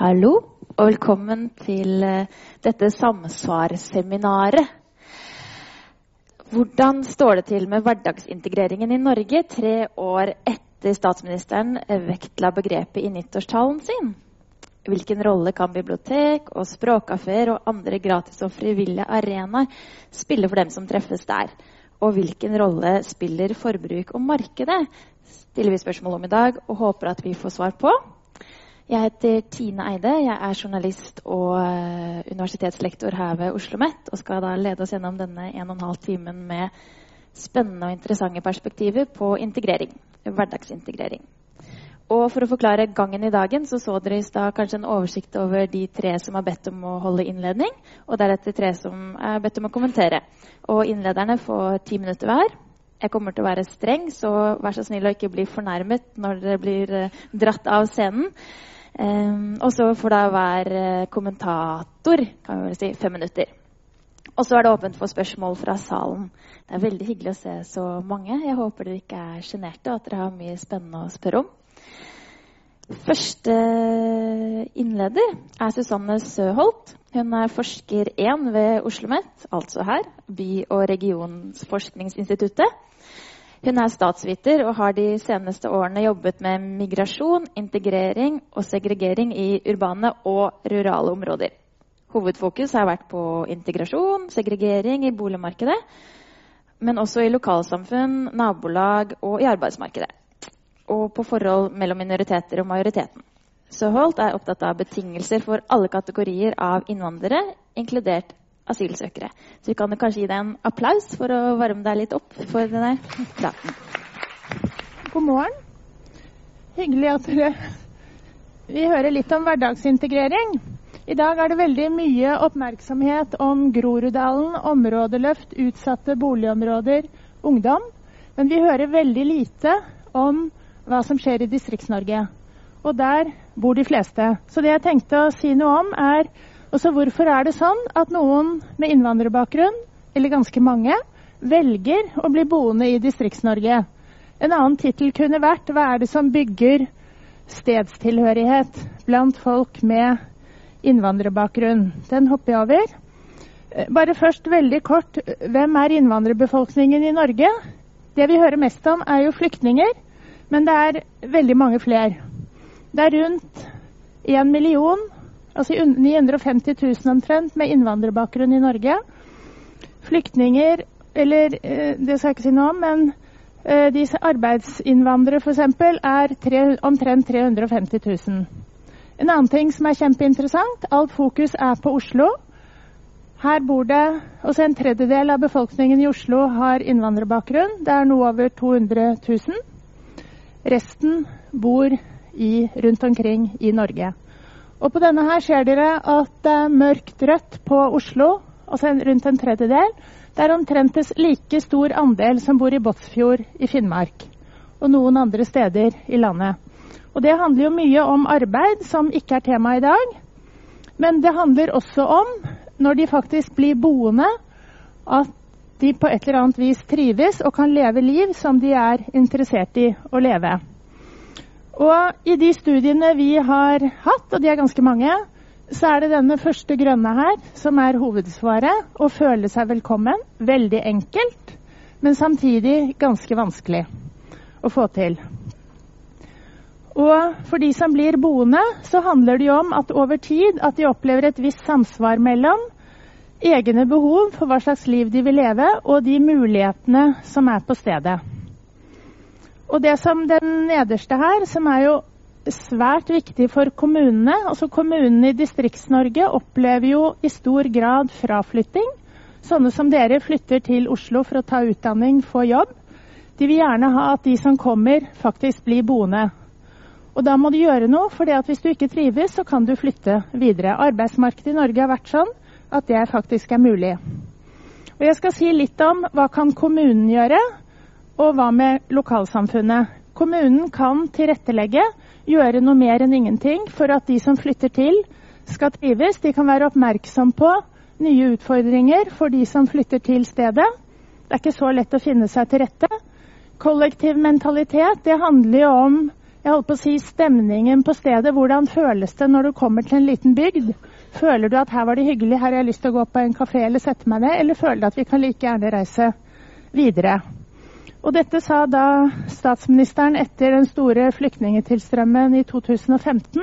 Hallo, og velkommen til eh, dette samsvarsseminaret. Hvordan står det til med hverdagsintegreringen i Norge tre år etter statsministeren vektla begrepet i nyttårstalen sin? Hvilken rolle kan bibliotek og språkkafeer og andre gratis og frivillige arenaer spille for dem som treffes der? Og hvilken rolle spiller forbruk og markedet? stiller vi spørsmål om i dag og håper at vi får svar på. Jeg heter Tine Eide. Jeg er journalist og uh, universitetslektor her ved Oslo OsloMet og skal da lede oss gjennom denne en og en halv timen med spennende og interessante perspektiver på integrering. Hverdagsintegrering. Og for å forklare gangen i dagen, så så dere i stad kanskje en oversikt over de tre som har bedt om å holde innledning, og deretter tre som er bedt om å kommentere. Og innlederne får ti minutter hver. Jeg kommer til å være streng, så vær så snill å ikke bli fornærmet når dere blir uh, dratt av scenen. Um, og så får da hver uh, kommentator kan vi vel si, fem minutter. Og så er det åpent for spørsmål fra salen. Det er veldig hyggelig å se så mange. Jeg håper dere ikke er sjenerte, og at dere har mye spennende å spørre om. Første innleder er Susanne Søholt. Hun er forsker 1 ved Oslo OsloMet, altså her, By- og regionsforskningsinstituttet. Hun er statsviter og har de seneste årene jobbet med migrasjon, integrering og segregering i urbane og rurale områder. Hovedfokus har vært på integrasjon, segregering i boligmarkedet, men også i lokalsamfunn, nabolag og i arbeidsmarkedet og på forhold mellom minoriteter og majoriteten. Søholt er opptatt av betingelser for alle kategorier av innvandrere, inkludert asylsøkere. Så vi kan kanskje gi deg en applaus for å varme deg litt opp for denne praten. God morgen. Hyggelig at dere Vi hører litt om hverdagsintegrering. I dag er det veldig mye oppmerksomhet om Groruddalen, områdeløft, utsatte boligområder, ungdom. Men vi hører veldig lite om hva som skjer i Distrikts-Norge. Og der bor de fleste. Så det jeg tenkte å si noe om, er også hvorfor er det sånn at noen med innvandrerbakgrunn, eller ganske mange, velger å bli boende i Distrikts-Norge. En annen tittel kunne vært 'Hva er det som bygger stedstilhørighet blant folk med innvandrerbakgrunn'? Den hopper jeg over. Eh, bare først veldig kort hvem er innvandrerbefolkningen i Norge? Det vi hører mest om, er jo flyktninger. Men det er veldig mange flere. Det er rundt 1 million, altså 950 000 omtrent, med innvandrerbakgrunn i Norge. Flyktninger, eller eh, det skal jeg ikke si noe om, men eh, de arbeidsinnvandrere f.eks. er tre, omtrent 350 000. En annen ting som er kjempeinteressant, alt fokus er på Oslo. Her bor det også en tredjedel av befolkningen i Oslo har innvandrerbakgrunn. Det er noe over 200 000. Resten bor i, rundt omkring i Norge. Og På denne her ser dere at det er mørkt rødt på Oslo, altså rundt en tredjedel. Det er omtrent like stor andel som bor i Båtsfjord i Finnmark. Og noen andre steder i landet. Og Det handler jo mye om arbeid, som ikke er tema i dag. Men det handler også om, når de faktisk blir boende, at de på et eller annet vis trives og kan leve liv som de er interessert i å leve. Og i de studiene vi har hatt, og de er ganske mange, så er det denne første grønne her som er hovedsvaret. Å føle seg velkommen. Veldig enkelt, men samtidig ganske vanskelig å få til. Og for de som blir boende, så handler det jo om at over tid at de opplever et visst samsvar mellom egne behov for hva slags liv de vil leve, og de mulighetene som er på stedet. Og det som den nederste her, som er jo svært viktig for kommunene altså Kommunene i Distrikts-Norge opplever jo i stor grad fraflytting. Sånne som dere flytter til Oslo for å ta utdanning, få jobb. De vil gjerne ha at de som kommer, faktisk blir boende. Og da må du gjøre noe, for hvis du ikke trives, så kan du flytte videre. Arbeidsmarkedet i Norge har vært sånn at det faktisk er mulig. Og Jeg skal si litt om hva kan kommunen gjøre, og hva med lokalsamfunnet. Kommunen kan tilrettelegge, gjøre noe mer enn ingenting for at de som flytter til, skal trives. De kan være oppmerksom på nye utfordringer for de som flytter til stedet. Det er ikke så lett å finne seg til rette. Kollektiv mentalitet det handler jo om jeg holdt på å si, stemningen på stedet. Hvordan føles det når du kommer til en liten bygd? Føler du at her var det hyggelig, her har jeg lyst til å gå på en kafé eller sette meg ned? Eller føler du at vi kan like gjerne reise videre? Og dette sa da statsministeren etter den store flyktningetilstrømmen i 2015,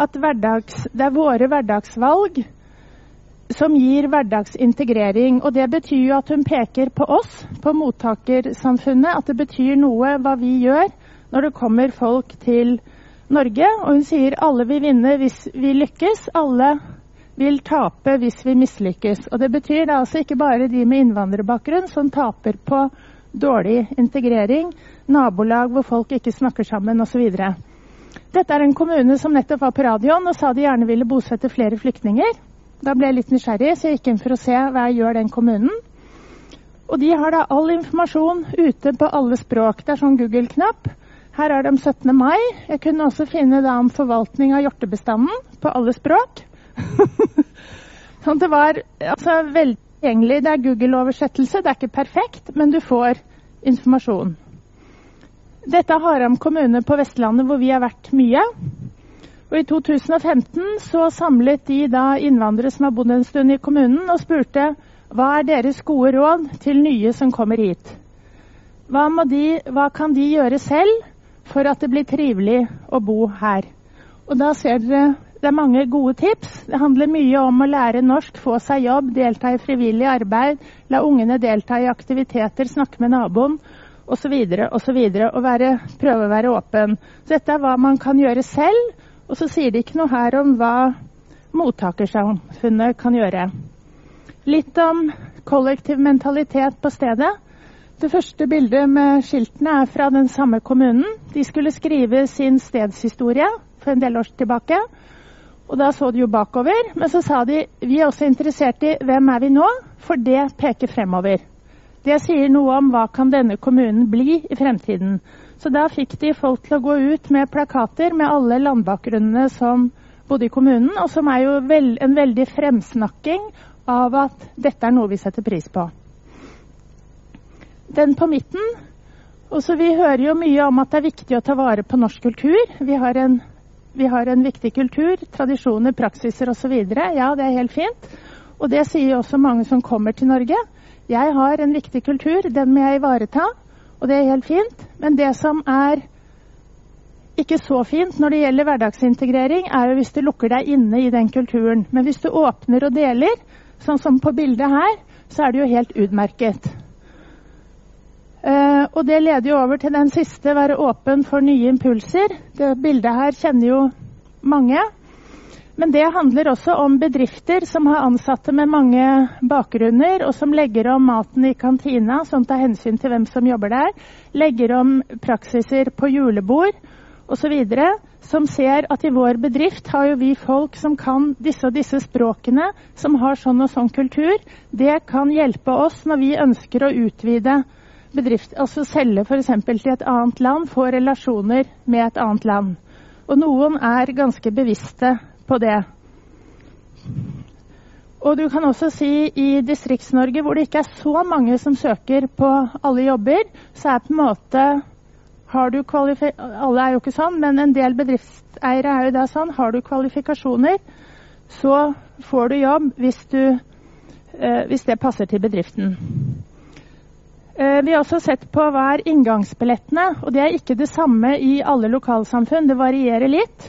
at hverdags, det er våre hverdagsvalg som gir hverdagsintegrering. Og det betyr jo at hun peker på oss, på mottakersamfunnet, at det betyr noe hva vi gjør når det kommer folk til Norge. Og hun sier alle vil vinne hvis vi lykkes, alle vil tape hvis vi mislykkes. Og det betyr da altså ikke bare de med innvandrerbakgrunn som taper på dårlig integrering, nabolag hvor folk ikke snakker sammen osv. Dette er en kommune som nettopp var på radioen og sa de gjerne ville bosette flere flyktninger. Da ble jeg litt nysgjerrig, så jeg gikk inn for å se hva jeg gjør den kommunen. Og de har da all informasjon ute på alle språk. Det er sånn Google-knapp. Her er om 17. mai. Jeg kunne også finne da om forvaltning av hjortebestanden på alle språk. sånn det var altså, veldig tilgjengelig. Det er Google-oversettelse, det er ikke perfekt, men du får informasjon. Dette er Haram kommune på Vestlandet, hvor vi har vært mye. Og I 2015 så samlet de da innvandrere som har bodd en stund i kommunen, og spurte hva er deres gode råd til nye som kommer hit. Hva, de, hva kan de gjøre selv for at det blir trivelig å bo her? Og da ser dere det er mange gode tips. Det handler mye om å lære norsk, få seg jobb, delta i frivillig arbeid, la ungene delta i aktiviteter, snakke med naboen osv. osv. Og, være, prøve å være åpen. Så dette er hva man kan gjøre selv, og så sier de ikke noe her om hva mottakersamfunnet kan gjøre. Litt om kollektiv mentalitet på stedet. Det første bildet med skiltene er fra den samme kommunen. De skulle skrive sin stedshistorie for en del år tilbake. Og da så de jo bakover, men så sa de vi er også interessert i hvem er vi nå, for det peker fremover. Det sier noe om hva kan denne kommunen bli i fremtiden. Så da fikk de folk til å gå ut med plakater med alle landbakgrunnene som bodde i kommunen, og som er jo vel, en veldig fremsnakking av at dette er noe vi setter pris på. Den på midten også Vi hører jo mye om at det er viktig å ta vare på norsk kultur. Vi har en, vi har en viktig kultur, tradisjoner, praksiser osv. Ja, det er helt fint. Og det sier også mange som kommer til Norge. Jeg har en viktig kultur, den må jeg ivareta. Og det er helt fint. Men det som er ikke så fint når det gjelder hverdagsintegrering, er jo hvis du lukker deg inne i den kulturen. Men hvis du åpner og deler, sånn som på bildet her, så er det jo helt utmerket. Uh, og det leder jo over til den siste, være åpen for nye impulser. Det bildet her kjenner jo mange. Men det handler også om bedrifter som har ansatte med mange bakgrunner, og som legger om maten i kantina, som tar hensyn til hvem som jobber der. Legger om praksiser på julebord osv. Som ser at i vår bedrift har jo vi folk som kan disse og disse språkene, som har sånn og sånn kultur. Det kan hjelpe oss når vi ønsker å utvide bedrift, altså selge f.eks. til et annet land, få relasjoner med et annet land. Og noen er ganske bevisste på det. Og du kan også si i Distrikts-Norge, hvor det ikke er så mange som søker på alle jobber, så er på en måte Alle er jo ikke sånn, men en del bedriftseiere er jo da sånn. Har du kvalifikasjoner, så får du jobb hvis, du, eh, hvis det passer til bedriften. Eh, vi har også sett på hva er inngangsbillettene. Og det er ikke det samme i alle lokalsamfunn. Det varierer litt.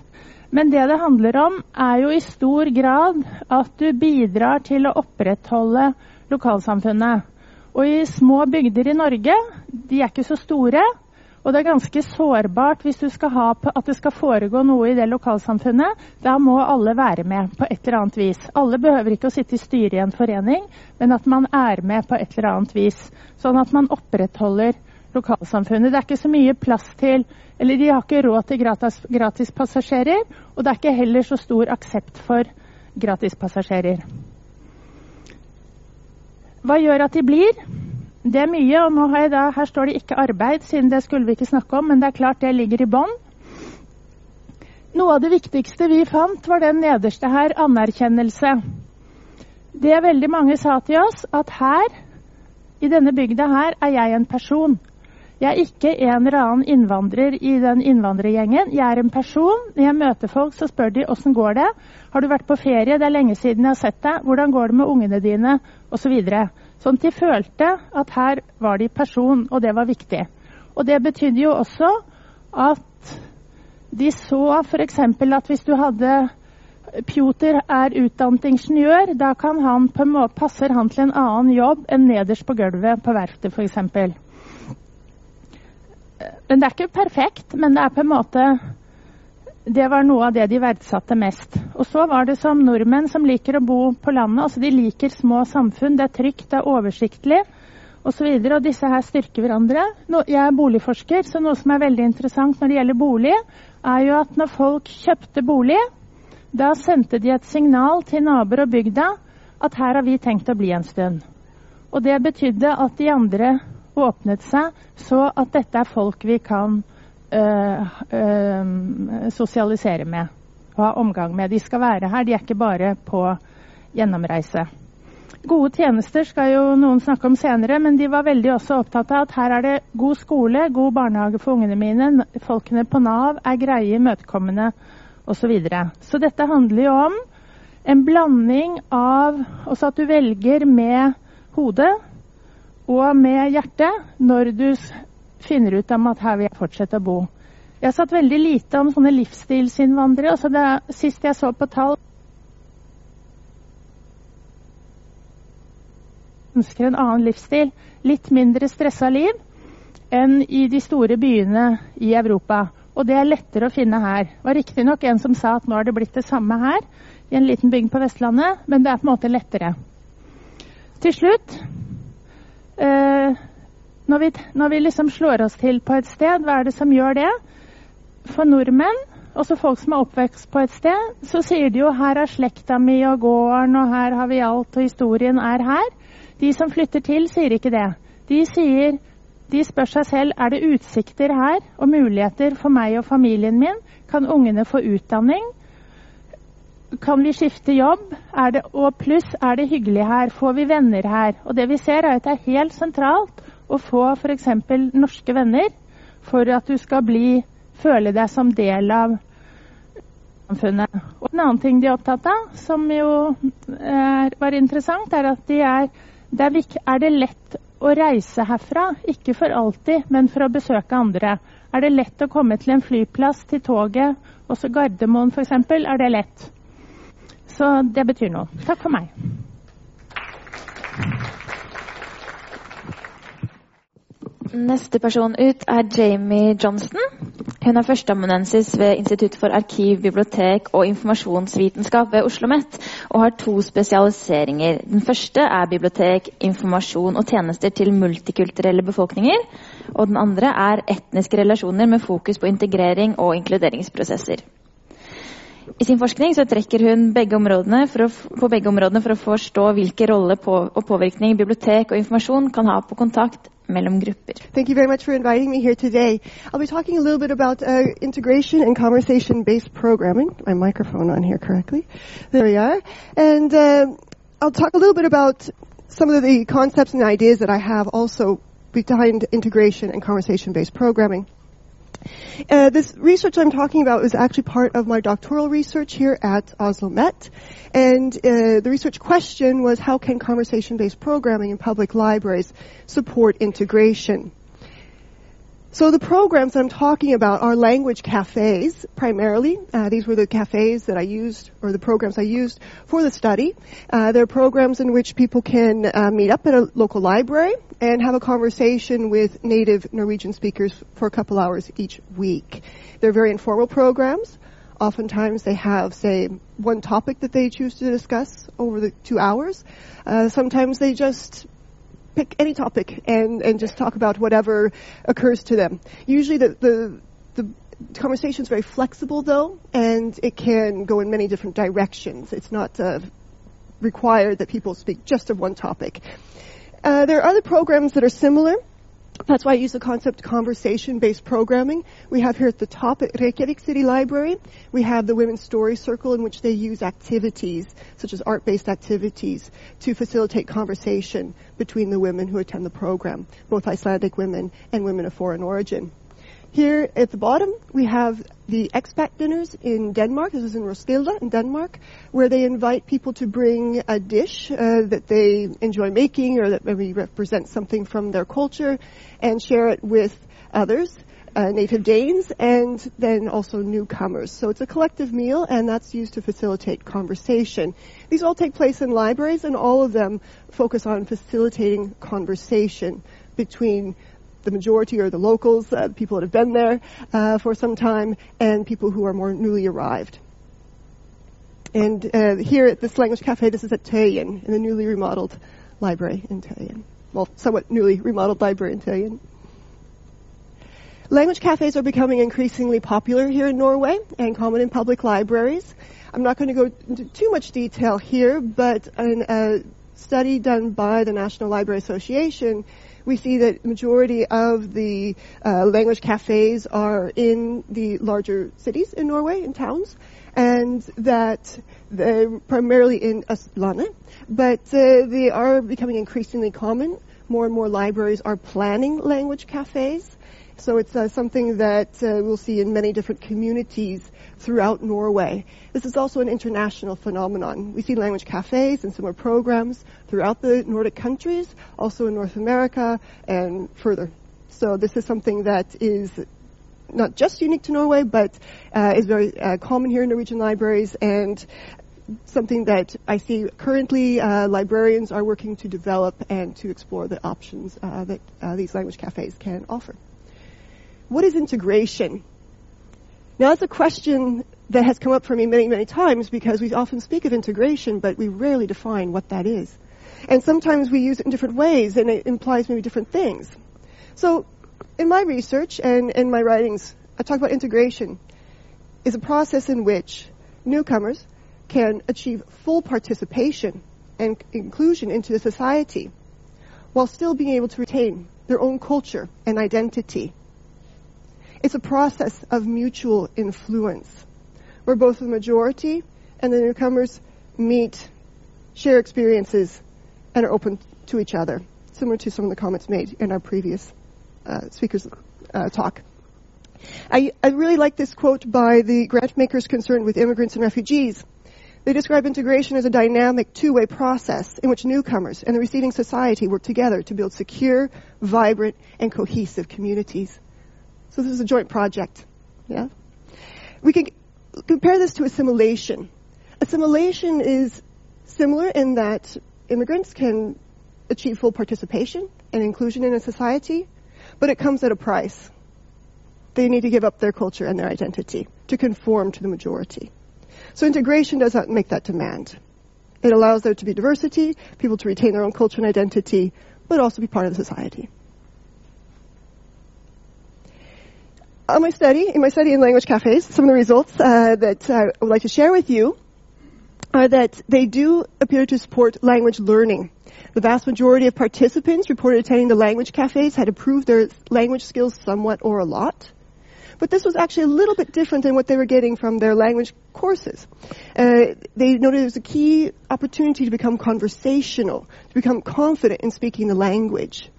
Men det det handler om, er jo i stor grad at du bidrar til å opprettholde lokalsamfunnet. Og i små bygder i Norge, de er ikke så store, og det er ganske sårbart hvis du skal ha at det skal foregå noe i det lokalsamfunnet. Da må alle være med på et eller annet vis. Alle behøver ikke å sitte i styret i en forening, men at man er med på et eller annet vis. Sånn at man opprettholder lokalsamfunnet. Det er ikke så mye plass til Eller de har ikke råd til gratis, gratispassasjerer, og det er ikke heller så stor aksept for gratispassasjerer. Hva gjør at de blir? Det er mye, og nå har jeg da, her står det ikke arbeid, siden det skulle vi ikke snakke om, men det er klart det ligger i bånn. Noe av det viktigste vi fant, var den nederste her, anerkjennelse. Det veldig mange sa til oss, at her, i denne bygda her, er jeg en person. Jeg er ikke en eller annen innvandrer i den innvandrergjengen. Jeg er en person. Når jeg møter folk, så spør de åssen går det. Har du vært på ferie? Det er lenge siden jeg har sett deg. Hvordan går det med ungene dine? Osv. Så videre. Sånn at de følte at her var de person, og det var viktig. Og det betydde jo også at de så f.eks. at hvis du hadde Pjoter er utdannet ingeniør. Da han måte, passer han til en annen jobb enn nederst på gulvet på verftet f.eks. Men det er ikke perfekt, men det er på en måte Det var noe av det de verdsatte mest. Og så var det som nordmenn som liker å bo på landet. altså De liker små samfunn. Det er trygt, det er oversiktlig osv. Og, så og disse her styrker hverandre. Jeg er boligforsker, så noe som er veldig interessant når det gjelder bolig, er jo at når folk kjøpte bolig, da sendte de et signal til naboer og bygda at her har vi tenkt å bli en stund. Og det betydde at de andre åpnet seg, så at dette er folk vi kan sosialisere med og ha omgang med. De skal være her, de er ikke bare på gjennomreise. Gode tjenester skal jo noen snakke om senere, men de var veldig også opptatt av at her er det god skole, god barnehage for ungene mine. Folkene på Nav er greie, imøtekommende osv. Så, videre. så dette handler jo om en blanding av også at du velger med hodet og med hjertet når du finner ut om at her vil jeg fortsette å bo. Jeg har satt veldig lite om sånne livsstilsinnvandrere. Altså det, sist jeg så på tall ønsker en annen livsstil, litt mindre stressa liv enn i de store byene i Europa. Og det er lettere å finne her. Det var riktignok en som sa at nå har det blitt det samme her, i en liten bygd på Vestlandet, men det er på en måte lettere. Til slutt eh, når, vi, når vi liksom slår oss til på et sted, hva er det som gjør det? For nordmenn, også folk som er oppvekst på et sted, så sier de jo 'her er slekta mi og gården', og 'her har vi alt', og historien er her. De som flytter til, sier ikke det. De sier de spør seg selv er det utsikter her og muligheter for meg og familien min. Kan ungene få utdanning? Kan vi skifte jobb? Det, og pluss, er det hyggelig her? Får vi venner her? Og det vi ser, er at det er helt sentralt å få f.eks. norske venner for at du skal bli, føle deg som del av samfunnet. Og En annen ting de er opptatt av, som jo er, var interessant, er at de er, det er, er det lett å reise herfra, ikke for alltid, men for å besøke andre. Er det lett å komme til en flyplass, til toget, også Gardermoen f.eks., er det lett. Så det betyr noe. Takk for meg. Neste person ut er Jamie Johnston. Hun er førsteamanuensis ved Institutt for arkiv, bibliotek og informasjonsvitenskap ved Oslo OsloMet og har to spesialiseringer. Den første er bibliotek, informasjon og tjenester til multikulturelle befolkninger. Og den andre er etniske relasjoner med fokus på integrering og inkluderingsprosesser. I sin forskning så trekker hun begge å, på begge områdene for å forstå hvilke rolle på, og påvirkning bibliotek og informasjon kan ha på kontakt mellom grupper. Thank you very much for inviting me here today. I'll be talking a little bit about uh, integration and conversation-based programming. My microphone on here correctly. There we are. And uh, I'll talk a little bit about some of the concepts and ideas that I have also behind integration and conversation-based programming. Uh, this research I'm talking about is actually part of my doctoral research here at Oslo Met. And uh, the research question was how can conversation-based programming in public libraries support integration? So the programs I'm talking about are language cafes primarily. Uh, these were the cafes that I used, or the programs I used for the study. Uh, they're programs in which people can uh, meet up at a local library and have a conversation with native Norwegian speakers for a couple hours each week. They're very informal programs. Oftentimes they have, say, one topic that they choose to discuss over the two hours. Uh, sometimes they just pick any topic and, and just talk about whatever occurs to them. Usually the, the, the conversation is very flexible though, and it can go in many different directions. It's not uh, required that people speak just of one topic. Uh, there are other programs that are similar. That's why I use the concept of conversation-based programming. We have here at the top at Reykjavik City Library, we have the Women's Story Circle in which they use activities, such as art-based activities, to facilitate conversation between the women who attend the program, both Icelandic women and women of foreign origin. Here at the bottom, we have the expat dinners in Denmark. This is in Roskilde in Denmark, where they invite people to bring a dish uh, that they enjoy making or that maybe represents something from their culture and share it with others. Uh, native Danes and then also newcomers. So it's a collective meal and that's used to facilitate conversation. These all take place in libraries and all of them focus on facilitating conversation between the majority are the locals, uh, people that have been there uh, for some time, and people who are more newly arrived. And uh, here at this language cafe, this is at Tøyen, in the newly remodeled library in Tøyen. Well, somewhat newly remodeled library in Tøyen. Language cafes are becoming increasingly popular here in Norway and common in public libraries. I'm not going to go into too much detail here, but a study done by the National Library Association we see that majority of the uh, language cafes are in the larger cities in Norway, in towns, and that they're primarily in Østlandet, but uh, they are becoming increasingly common. More and more libraries are planning language cafes. So it's uh, something that uh, we'll see in many different communities throughout Norway. This is also an international phenomenon. We see language cafes and similar programs throughout the Nordic countries, also in North America and further. So this is something that is not just unique to Norway, but uh, is very uh, common here in Norwegian libraries and something that I see currently uh, librarians are working to develop and to explore the options uh, that uh, these language cafes can offer. What is integration? Now, that's a question that has come up for me many, many times because we often speak of integration, but we rarely define what that is. And sometimes we use it in different ways, and it implies maybe different things. So, in my research and in my writings, I talk about integration is a process in which newcomers can achieve full participation and inclusion into the society while still being able to retain their own culture and identity it's a process of mutual influence where both the majority and the newcomers meet, share experiences, and are open to each other, similar to some of the comments made in our previous uh, speaker's uh, talk. I, I really like this quote by the grant makers concerned with immigrants and refugees. They describe integration as a dynamic two-way process in which newcomers and the receiving society work together to build secure, vibrant, and cohesive communities. So this is a joint project. Yeah? We can compare this to assimilation. Assimilation is similar in that immigrants can achieve full participation and inclusion in a society, but it comes at a price. They need to give up their culture and their identity to conform to the majority. So integration does not make that demand. It allows there to be diversity, people to retain their own culture and identity, but also be part of the society. On my study, in my study in language cafes, some of the results uh, that I would like to share with you are that they do appear to support language learning. The vast majority of participants reported attending the language cafes had improved their language skills somewhat or a lot. But this was actually a little bit different than what they were getting from their language courses. Uh, they noted it was a key opportunity to become conversational, to become confident in speaking the language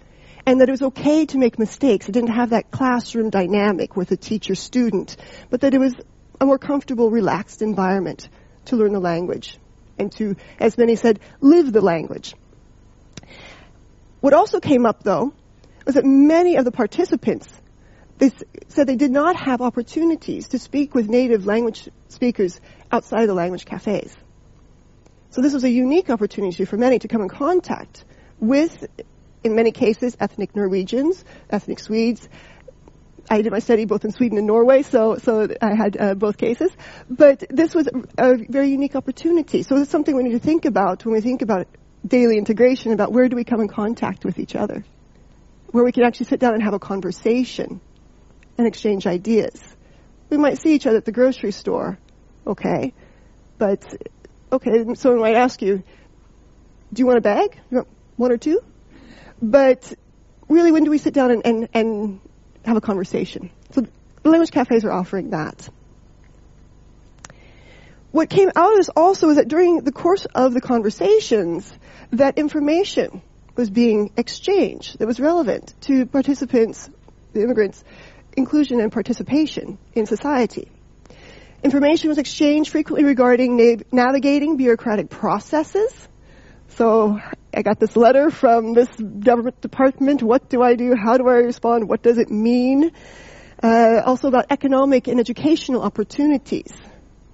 and that it was okay to make mistakes. It didn't have that classroom dynamic with a teacher student, but that it was a more comfortable, relaxed environment to learn the language and to, as many said, live the language. What also came up though was that many of the participants they said they did not have opportunities to speak with native language speakers outside of the language cafes. So this was a unique opportunity for many to come in contact with in many cases, ethnic Norwegians, ethnic Swedes. I did my study both in Sweden and Norway, so so I had uh, both cases. But this was a very unique opportunity. So it's something we need to think about when we think about daily integration. About where do we come in contact with each other, where we can actually sit down and have a conversation and exchange ideas. We might see each other at the grocery store, okay, but okay, someone might ask you, "Do you want a bag? You want one or two? But really, when do we sit down and, and, and have a conversation? So the language cafes are offering that. What came out of this also is that during the course of the conversations, that information was being exchanged that was relevant to participants, the immigrants' inclusion and participation in society. Information was exchanged frequently regarding na- navigating bureaucratic processes. So I got this letter from this government department. What do I do? How do I respond? What does it mean? Uh, also about economic and educational opportunities.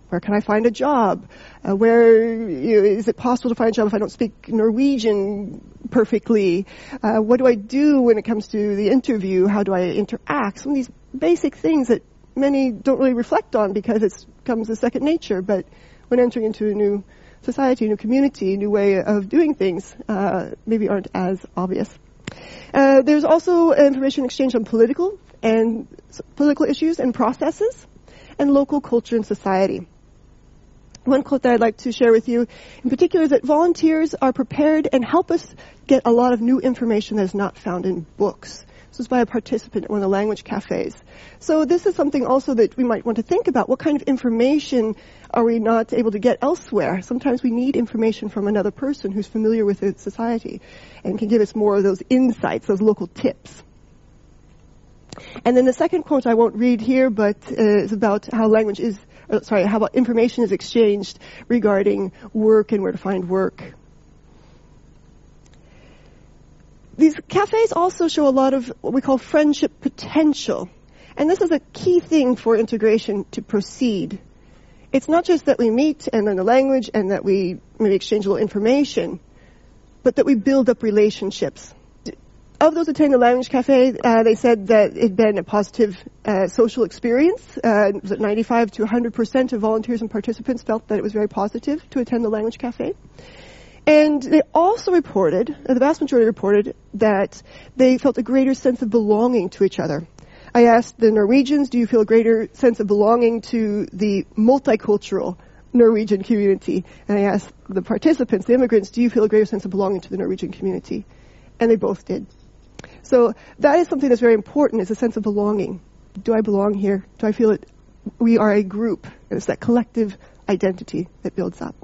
Where can I find a job? Uh, where you know, is it possible to find a job if I don't speak Norwegian perfectly? Uh, what do I do when it comes to the interview? How do I interact? Some of these basic things that many don't really reflect on because it comes as second nature. But when entering into a new society, new community, new way of doing things, uh, maybe aren't as obvious. Uh, there's also information exchange on political and political issues and processes, and local culture and society. One quote that I'd like to share with you in particular is that volunteers are prepared and help us get a lot of new information that is not found in books. This was by a participant at one of the language cafes. So this is something also that we might want to think about. What kind of information are we not able to get elsewhere? Sometimes we need information from another person who's familiar with the society and can give us more of those insights, those local tips. And then the second quote I won't read here, but uh, is about how language is, uh, sorry, how about information is exchanged regarding work and where to find work. These cafes also show a lot of what we call friendship potential. And this is a key thing for integration to proceed. It's not just that we meet and learn the language and that we maybe exchange a little information, but that we build up relationships. Of those attending the language cafe, uh, they said that it had been a positive uh, social experience. Uh, was it 95 to 100 percent of volunteers and participants felt that it was very positive to attend the language cafe. And they also reported, uh, the vast majority reported, that they felt a greater sense of belonging to each other. I asked the Norwegians, do you feel a greater sense of belonging to the multicultural Norwegian community? And I asked the participants, the immigrants, do you feel a greater sense of belonging to the Norwegian community? And they both did. So that is something that's very important, is a sense of belonging. Do I belong here? Do I feel that we are a group? And it's that collective identity that builds up.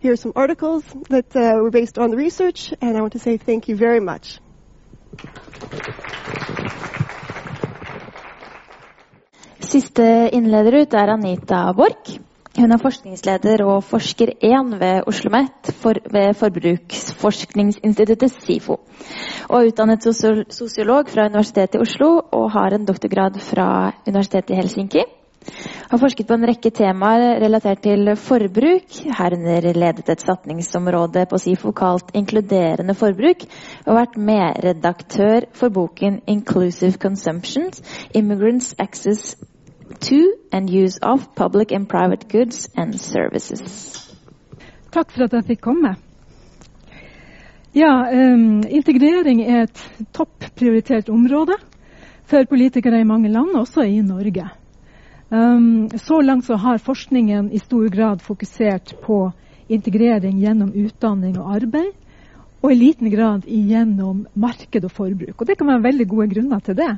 Here are some articles that uh, were based on the research, and I want to say thank you very much. Siste innleder ut er Anita Borch. Hun er forskningsleder og forsker 1 ved Oslo OsloMet for, ved Forbruksforskningsinstituttet SIFO. Og utdannet sosiolog fra Universitetet i Oslo og har en doktorgrad fra Universitetet i Helsinki. Har forsket på en rekke temaer relatert til forbruk, herunder ledet et satningsområde på SIFO kalt Inkluderende forbruk, og vært medredaktør for boken Inclusive Consumptions Immigrants Access to and Use of Public and Private Goods and Services. Takk for at jeg fikk komme. Ja, um, integrering er et topp prioritert område for politikere i mange land, også i Norge. Um, så langt så har forskningen i stor grad fokusert på integrering gjennom utdanning og arbeid, og i liten grad gjennom marked og forbruk. Og Det kan være veldig gode grunner til det.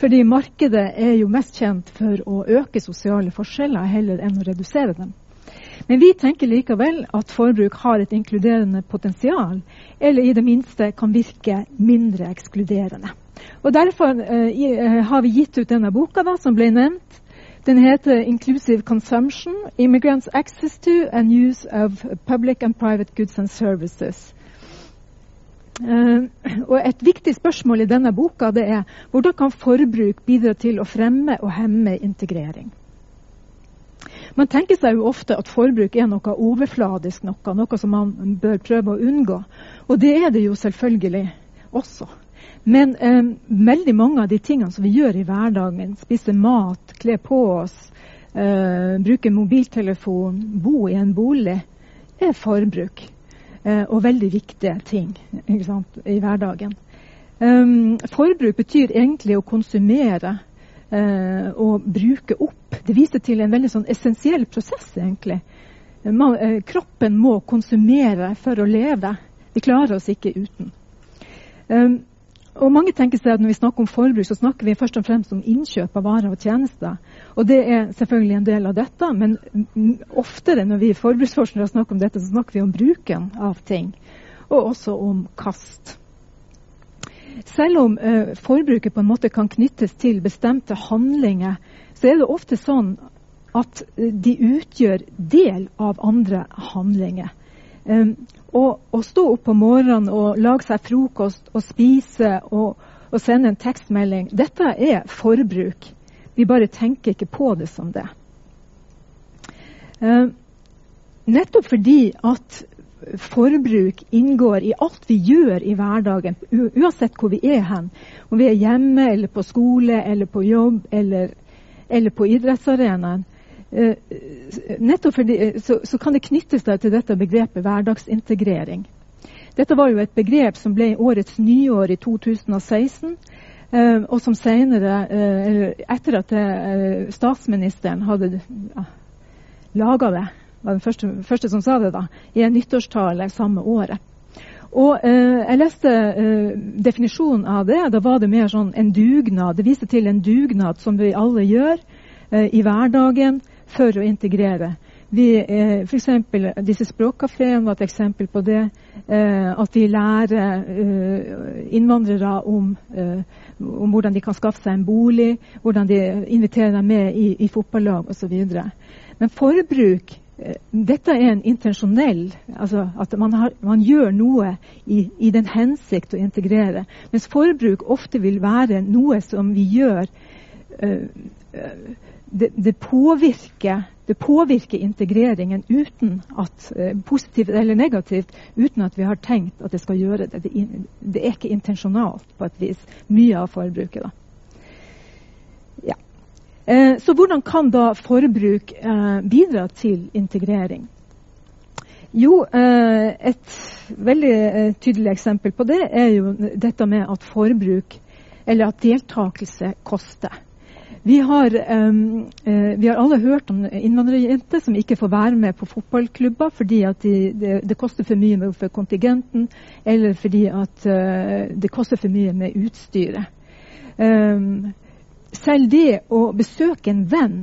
Fordi markedet er jo mest kjent for å øke sosiale forskjeller heller enn å redusere dem. Men vi tenker likevel at forbruk har et inkluderende potensial, eller i det minste kan virke mindre ekskluderende. Og Derfor eh, har vi gitt ut denne boka da, som ble nevnt, den heter 'Inclusive Consumption Immigrants Access to and Use of Public and Private Goods and Services'. Uh, og Et viktig spørsmål i denne boka det er hvordan kan forbruk bidra til å fremme og hemme integrering. Man tenker seg jo ofte at forbruk er noe overfladisk, noe, noe som man bør prøve å unngå. Og det er det jo selvfølgelig også. Men eh, veldig mange av de tingene som vi gjør i hverdagen, spise mat, kle på oss, eh, bruke mobiltelefon, bo i en bolig, er forbruk. Eh, og veldig viktige ting sant, i hverdagen. Um, forbruk betyr egentlig å konsumere uh, og bruke opp. Det viser til en veldig sånn essensiell prosess, egentlig. Man, uh, kroppen må konsumere for å leve. Vi klarer oss ikke uten. Um, og Mange tenker seg at når vi snakker om forbruk, så snakker vi først og fremst om innkjøp av varer og tjenester. Og det er selvfølgelig en del av dette, men oftere når vi forbruksforskere snakker om dette, så snakker vi om bruken av ting. Og også om kast. Selv om uh, forbruket på en måte kan knyttes til bestemte handlinger, så er det ofte sånn at de utgjør del av andre handlinger. Um, og stå opp på morgenen og lage seg frokost og spise og, og, sende en tekstmelding, dette er forbruk. Vi bare tenker ikke på det som det. Um, nettopp fordi at forbruk inngår i alt vi gjør i hverdagen, uansett hvor vi er hen. Om vi er hjemme eller på skole eller på jobb eller, eller på idrettsarenaen. Eh, nettopp fordi, eh, så, så, kan det knyttes til dette begrepet hverdagsintegrering. Dette var jo et begrep som ble årets nyår i 2016. Eh, og som senere, etter at statsministeren hadde laga det, var den første, første, som sa det, da, i en nyttårstale samme året. Og Jeg leste definisjonen av det. Da var det mer sånn en dugnad. Det viste til en dugnad som vi alle gjør i hverdagen for å integrere. Vi, eh, for eksempel, disse språkkafeene var et eksempel på det. Eh, at de lærer eh, innvandrere om, eh, om, hvordan de kan skaffe seg en bolig, hvordan de inviterer dem med i, i fotballag osv. Men forbruk eh, dette er en intensjonell altså At man, har, man gjør noe i, i, den hensikt å integrere. Mens forbruk ofte vil være noe som vi gjør uh, det, det, påvirker, det, påvirker, integreringen uten at, eh, positivt eller negativt uten at vi har tenkt at det skal gjøre det. Det, det er ikke intensjonalt på et vis, mye av forbruket. Ja. Eh, så hvordan kan da forbruk eh, bidra til integrering? Jo, eh, et veldig eh, tydelig eksempel på det er jo dette med at forbruk, eller at deltakelse, koster. Vi har, um, uh, vi har, alle hørt om innvandrerjenter som ikke får være med på fotballklubber fordi de, det, koster for mye for kontingenten, eller fordi at, uh, det koster for mye med utstyret. Um, selv det å besøke en venn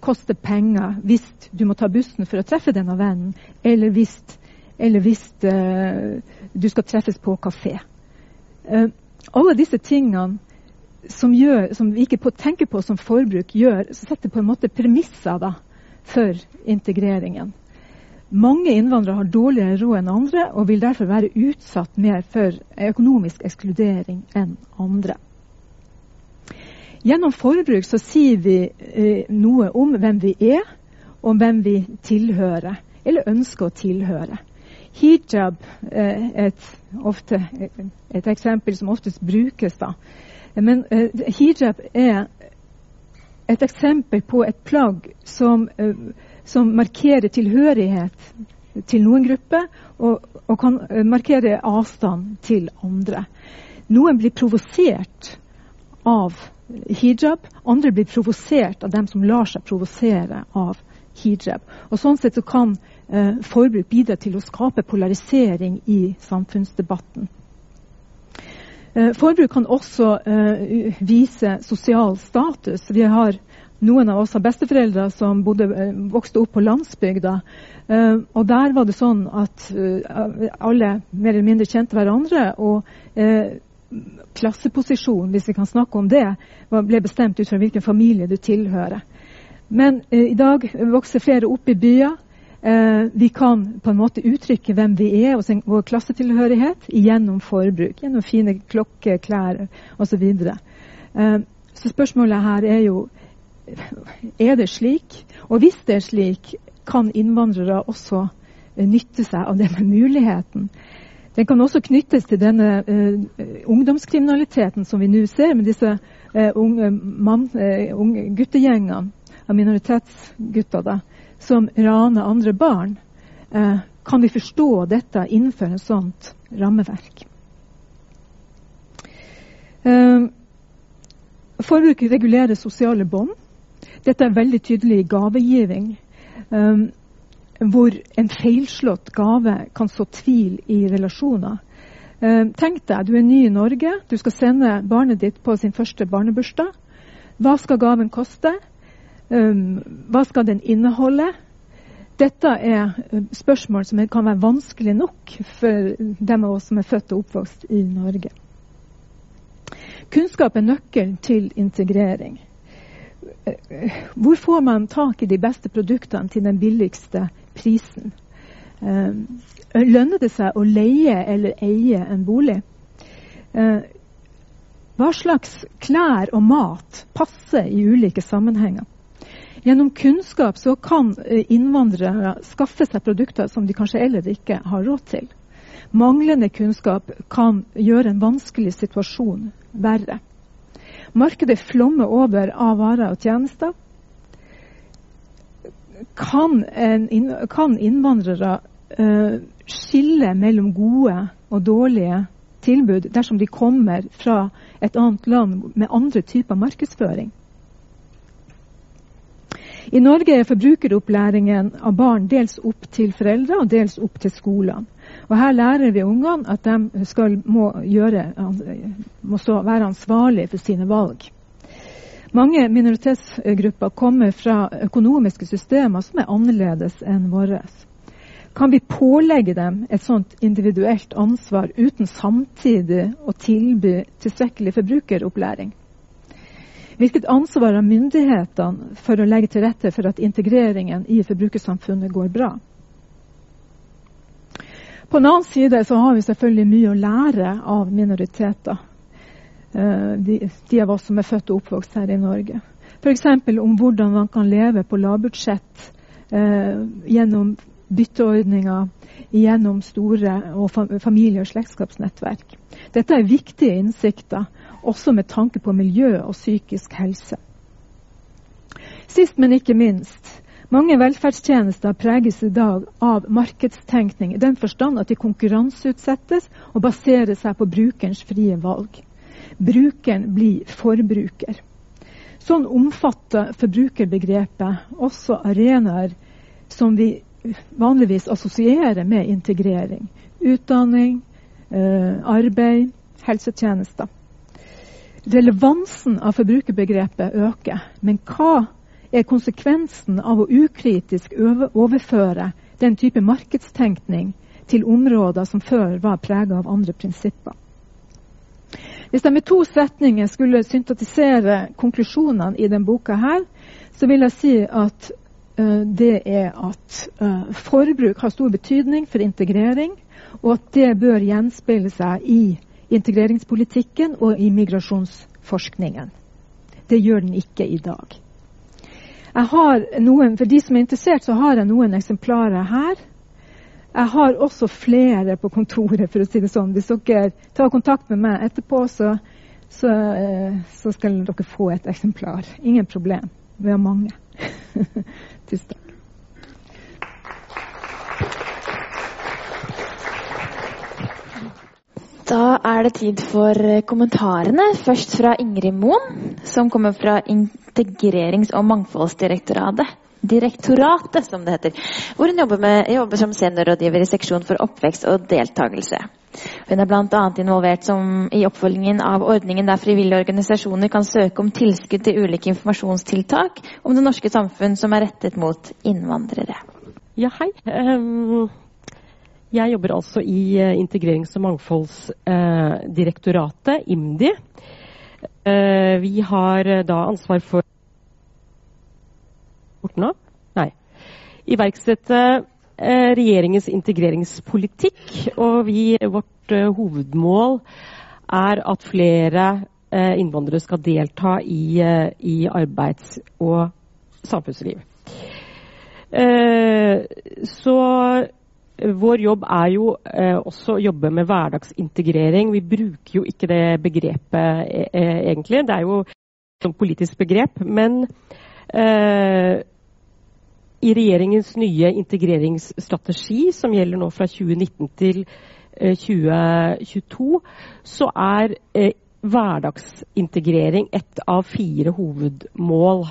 koster penger hvis du må ta bussen for å treffe denne vennen, eller hvis, eller hvis uh, du skal treffes på kafé. alle disse tingene som, gjør, som vi ikke tenker på som forbruk, gjør, så setter på en måte premisser da, for integreringen. Mange innvandrere har dårligere råd enn andre og vil derfor være utsatt mer for økonomisk ekskludering enn andre. Gjennom forbruk så sier vi eh, noe om hvem vi er, og hvem vi tilhører, eller ønsker å tilhøre. Hijab er eh, et, ofte, et eksempel som oftest brukes. da, men uh, hijab er et eksempel på et plagg som, uh, som markerer tilhørighet til noen grupper, og, og kan uh, markere avstand til andre. Noen blir provosert av hijab, andre blir provosert av dem som lar seg provosere av hijab. Og Sånn sett så kan forbruk bidra til å skape polarisering i samfunnsdebatten. Eh, forbruk kan også eh, vise sosial status. Vi har noen av oss har besteforeldre som bodde, eh, vokste opp på landsbygda. og der var det sånn at alle mer eller mindre kjente hverandre. og klasseposisjon, hvis vi kan snakke om det, ble bestemt ut fra hvilken familie du tilhører. Men i dag vokser flere opp i byer. Eh, vi kan på en måte uttrykke hvem vi er og vår klassetilhørighet gjennom forbruk. Gjennom fine klokker, klær osv. Så, eh, så spørsmålet her er jo er det slik. Og hvis det er slik, kan innvandrere også eh, nytte seg av denne muligheten. Den kan også knyttes til denne uh, ungdomskriminaliteten som vi nå ser, med disse uh, unge, man, uh, unge guttegjengene av minoritetsgutter. da, som raner andre barn, eh, kan vi forstå dette innenfor et sånt rammeverk. Eh, forbruk regulerer sosiale bånd. Dette er veldig tydelig i gavegiving. eh, hvor en feilslått gave kan så tvil i relasjoner. Eh, tenk deg, du er ny i Norge, du skal sende barnet ditt på sin første barnebursdag. Hva skal gaven koste? Hva skal den inneholde? Dette er spørsmål som kan være vanskelig nok for dem av oss som er født og oppvokst i Norge. Kunnskap er nøkkelen til integrering. Hvor får man tak i de beste produktene til den billigste prisen? Lønner det seg å leie eller eie en bolig? Hva slags klær og mat passer i ulike sammenhenger? Gjennom kunnskap så kan eh, innvandrere skaffe seg produkter som de kanskje ellers ikke har råd til. Manglende kunnskap kan gjøre en vanskelig situasjon verre. Markedet flommer over av varer og tjenester. Kan, en, kan innvandrere uh, skille mellom gode og dårlige tilbud dersom de kommer fra et annet land med andre typer markedsføring? I Norge er forbrukeropplæringen av barn dels opp til foreldre og dels opp til skolene. Og Her lærer vi ungene at de skal, må, gjøre, må stå, være ansvarlige for sine valg. Mange minoritetsgrupper kommer fra økonomiske systemer som er annerledes enn våre. Kan vi pålegge dem et sånt individuelt ansvar uten samtidig å tilby tilstrekkelig forbrukeropplæring? Hvilket ansvar har myndighetene for å legge til rette for at integreringen i forbrukersamfunnet går bra? På den annen side så har vi selvfølgelig mye å lære av minoriteter. Eh, de, de av oss som er født og oppvokst her i Norge. F.eks. om hvordan man kan leve på lavbudsjett eh, gjennom bytteordninger, gjennom store og familie- og slektskapsnettverk. Dette er viktige innsikter også med tanke på miljø og psykisk helse. Sist, men ikke minst. Mange velferdstjenester preges i dag av markedstenkning i den forstand at de konkurranseutsettes og baserer seg på brukerens frie valg. Brukeren blir forbruker. Sånn omfatter forbrukerbegrepet også arenaer som vi vanligvis assosierer med integrering. Utdanning, eh, arbeid, helsetjenester. Relevansen av forbrukerbegrepet øker. Men hva er konsekvensen av å ukritisk overføre den type markedstenkning til områder som før var prega av andre prinsipper? Hvis jeg med to setninger skulle syntetisere konklusjonene i denne boka, her, så vil jeg si at uh, det er at uh, forbruk har stor betydning for integrering, og at det bør gjenspeile seg i integreringspolitikken og i migrasjonsforskningen. Det gjør den ikke i dag. Jeg har noen, For de som er interessert, så har jeg noen eksemplarer her. Jeg har også flere på kontoret, for å si det sånn. Hvis dere tar kontakt med meg etterpå, så, så, eh, så skal dere få et eksemplar. Ingen problem. Vi har mange. Tusen takk. Da er det tid for kommentarene. Først fra Ingrid Moen, som kommer fra Integrerings- og mangfoldsdirektoratet. Direktoratet, som det heter. Hvor hun jobber, med, jobber som seniorrådgiver i seksjon for oppvekst og deltakelse. Hun er bl.a. involvert som, i oppfølgingen av ordningen der frivillige organisasjoner kan søke om tilskudd til ulike informasjonstiltak om det norske samfunn som er rettet mot innvandrere. Ja, hei. Um jeg jobber altså i uh, Integrerings- og mangfoldsdirektoratet, uh, IMDi. Uh, vi har da ansvar for nå? Nei. Iverksette regjeringens integreringspolitikk. Og vi, vårt hovedmål er at flere innvandrere skal delta i, i arbeids- og samfunnsliv. Så vår jobb er jo eh, også å jobbe med hverdagsintegrering. Vi bruker jo ikke det begrepet e e egentlig. Det er jo et politisk begrep. Men eh, i regjeringens nye integreringsstrategi, som gjelder nå fra 2019 til eh, 2022, så er eh, hverdagsintegrering et av fire hovedmål.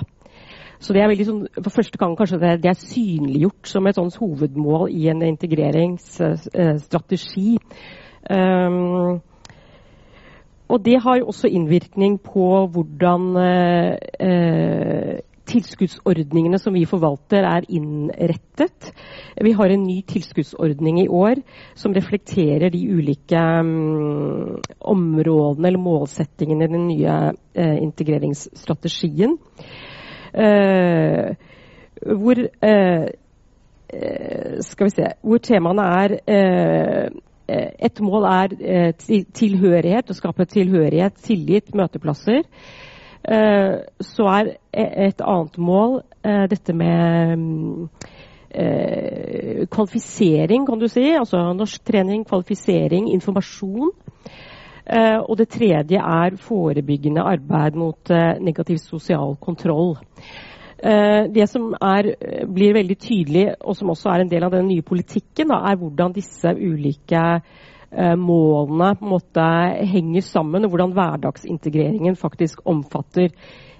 Så det er veldig sånn, For første gang kanskje det, det er synliggjort som et sånt hovedmål i en integreringsstrategi. Um, og det har jo også innvirkning på hvordan uh, tilskuddsordningene som vi forvalter, er innrettet. Vi har en ny tilskuddsordning i år som reflekterer de ulike um, områdene eller målsettingene i den nye uh, integreringsstrategien. Uh, hvor uh, skal vi se hvor temaene er et mål er tilhørighet, å skape tilhørighet, tillit, møteplasser. Eh, så er e- et annet mål eh, dette med eh, kvalifisering, kan du si. Altså norsktrening, kvalifisering, informasjon. Og det tredje er forebyggende arbeid mot negativ sosial kontroll. det som er, blir veldig tydelig, og som også er en del av den nye politikken, da, er hvordan disse ulike Eh, målene på en måte henger sammen, og hvordan hverdagsintegreringen faktisk omfatter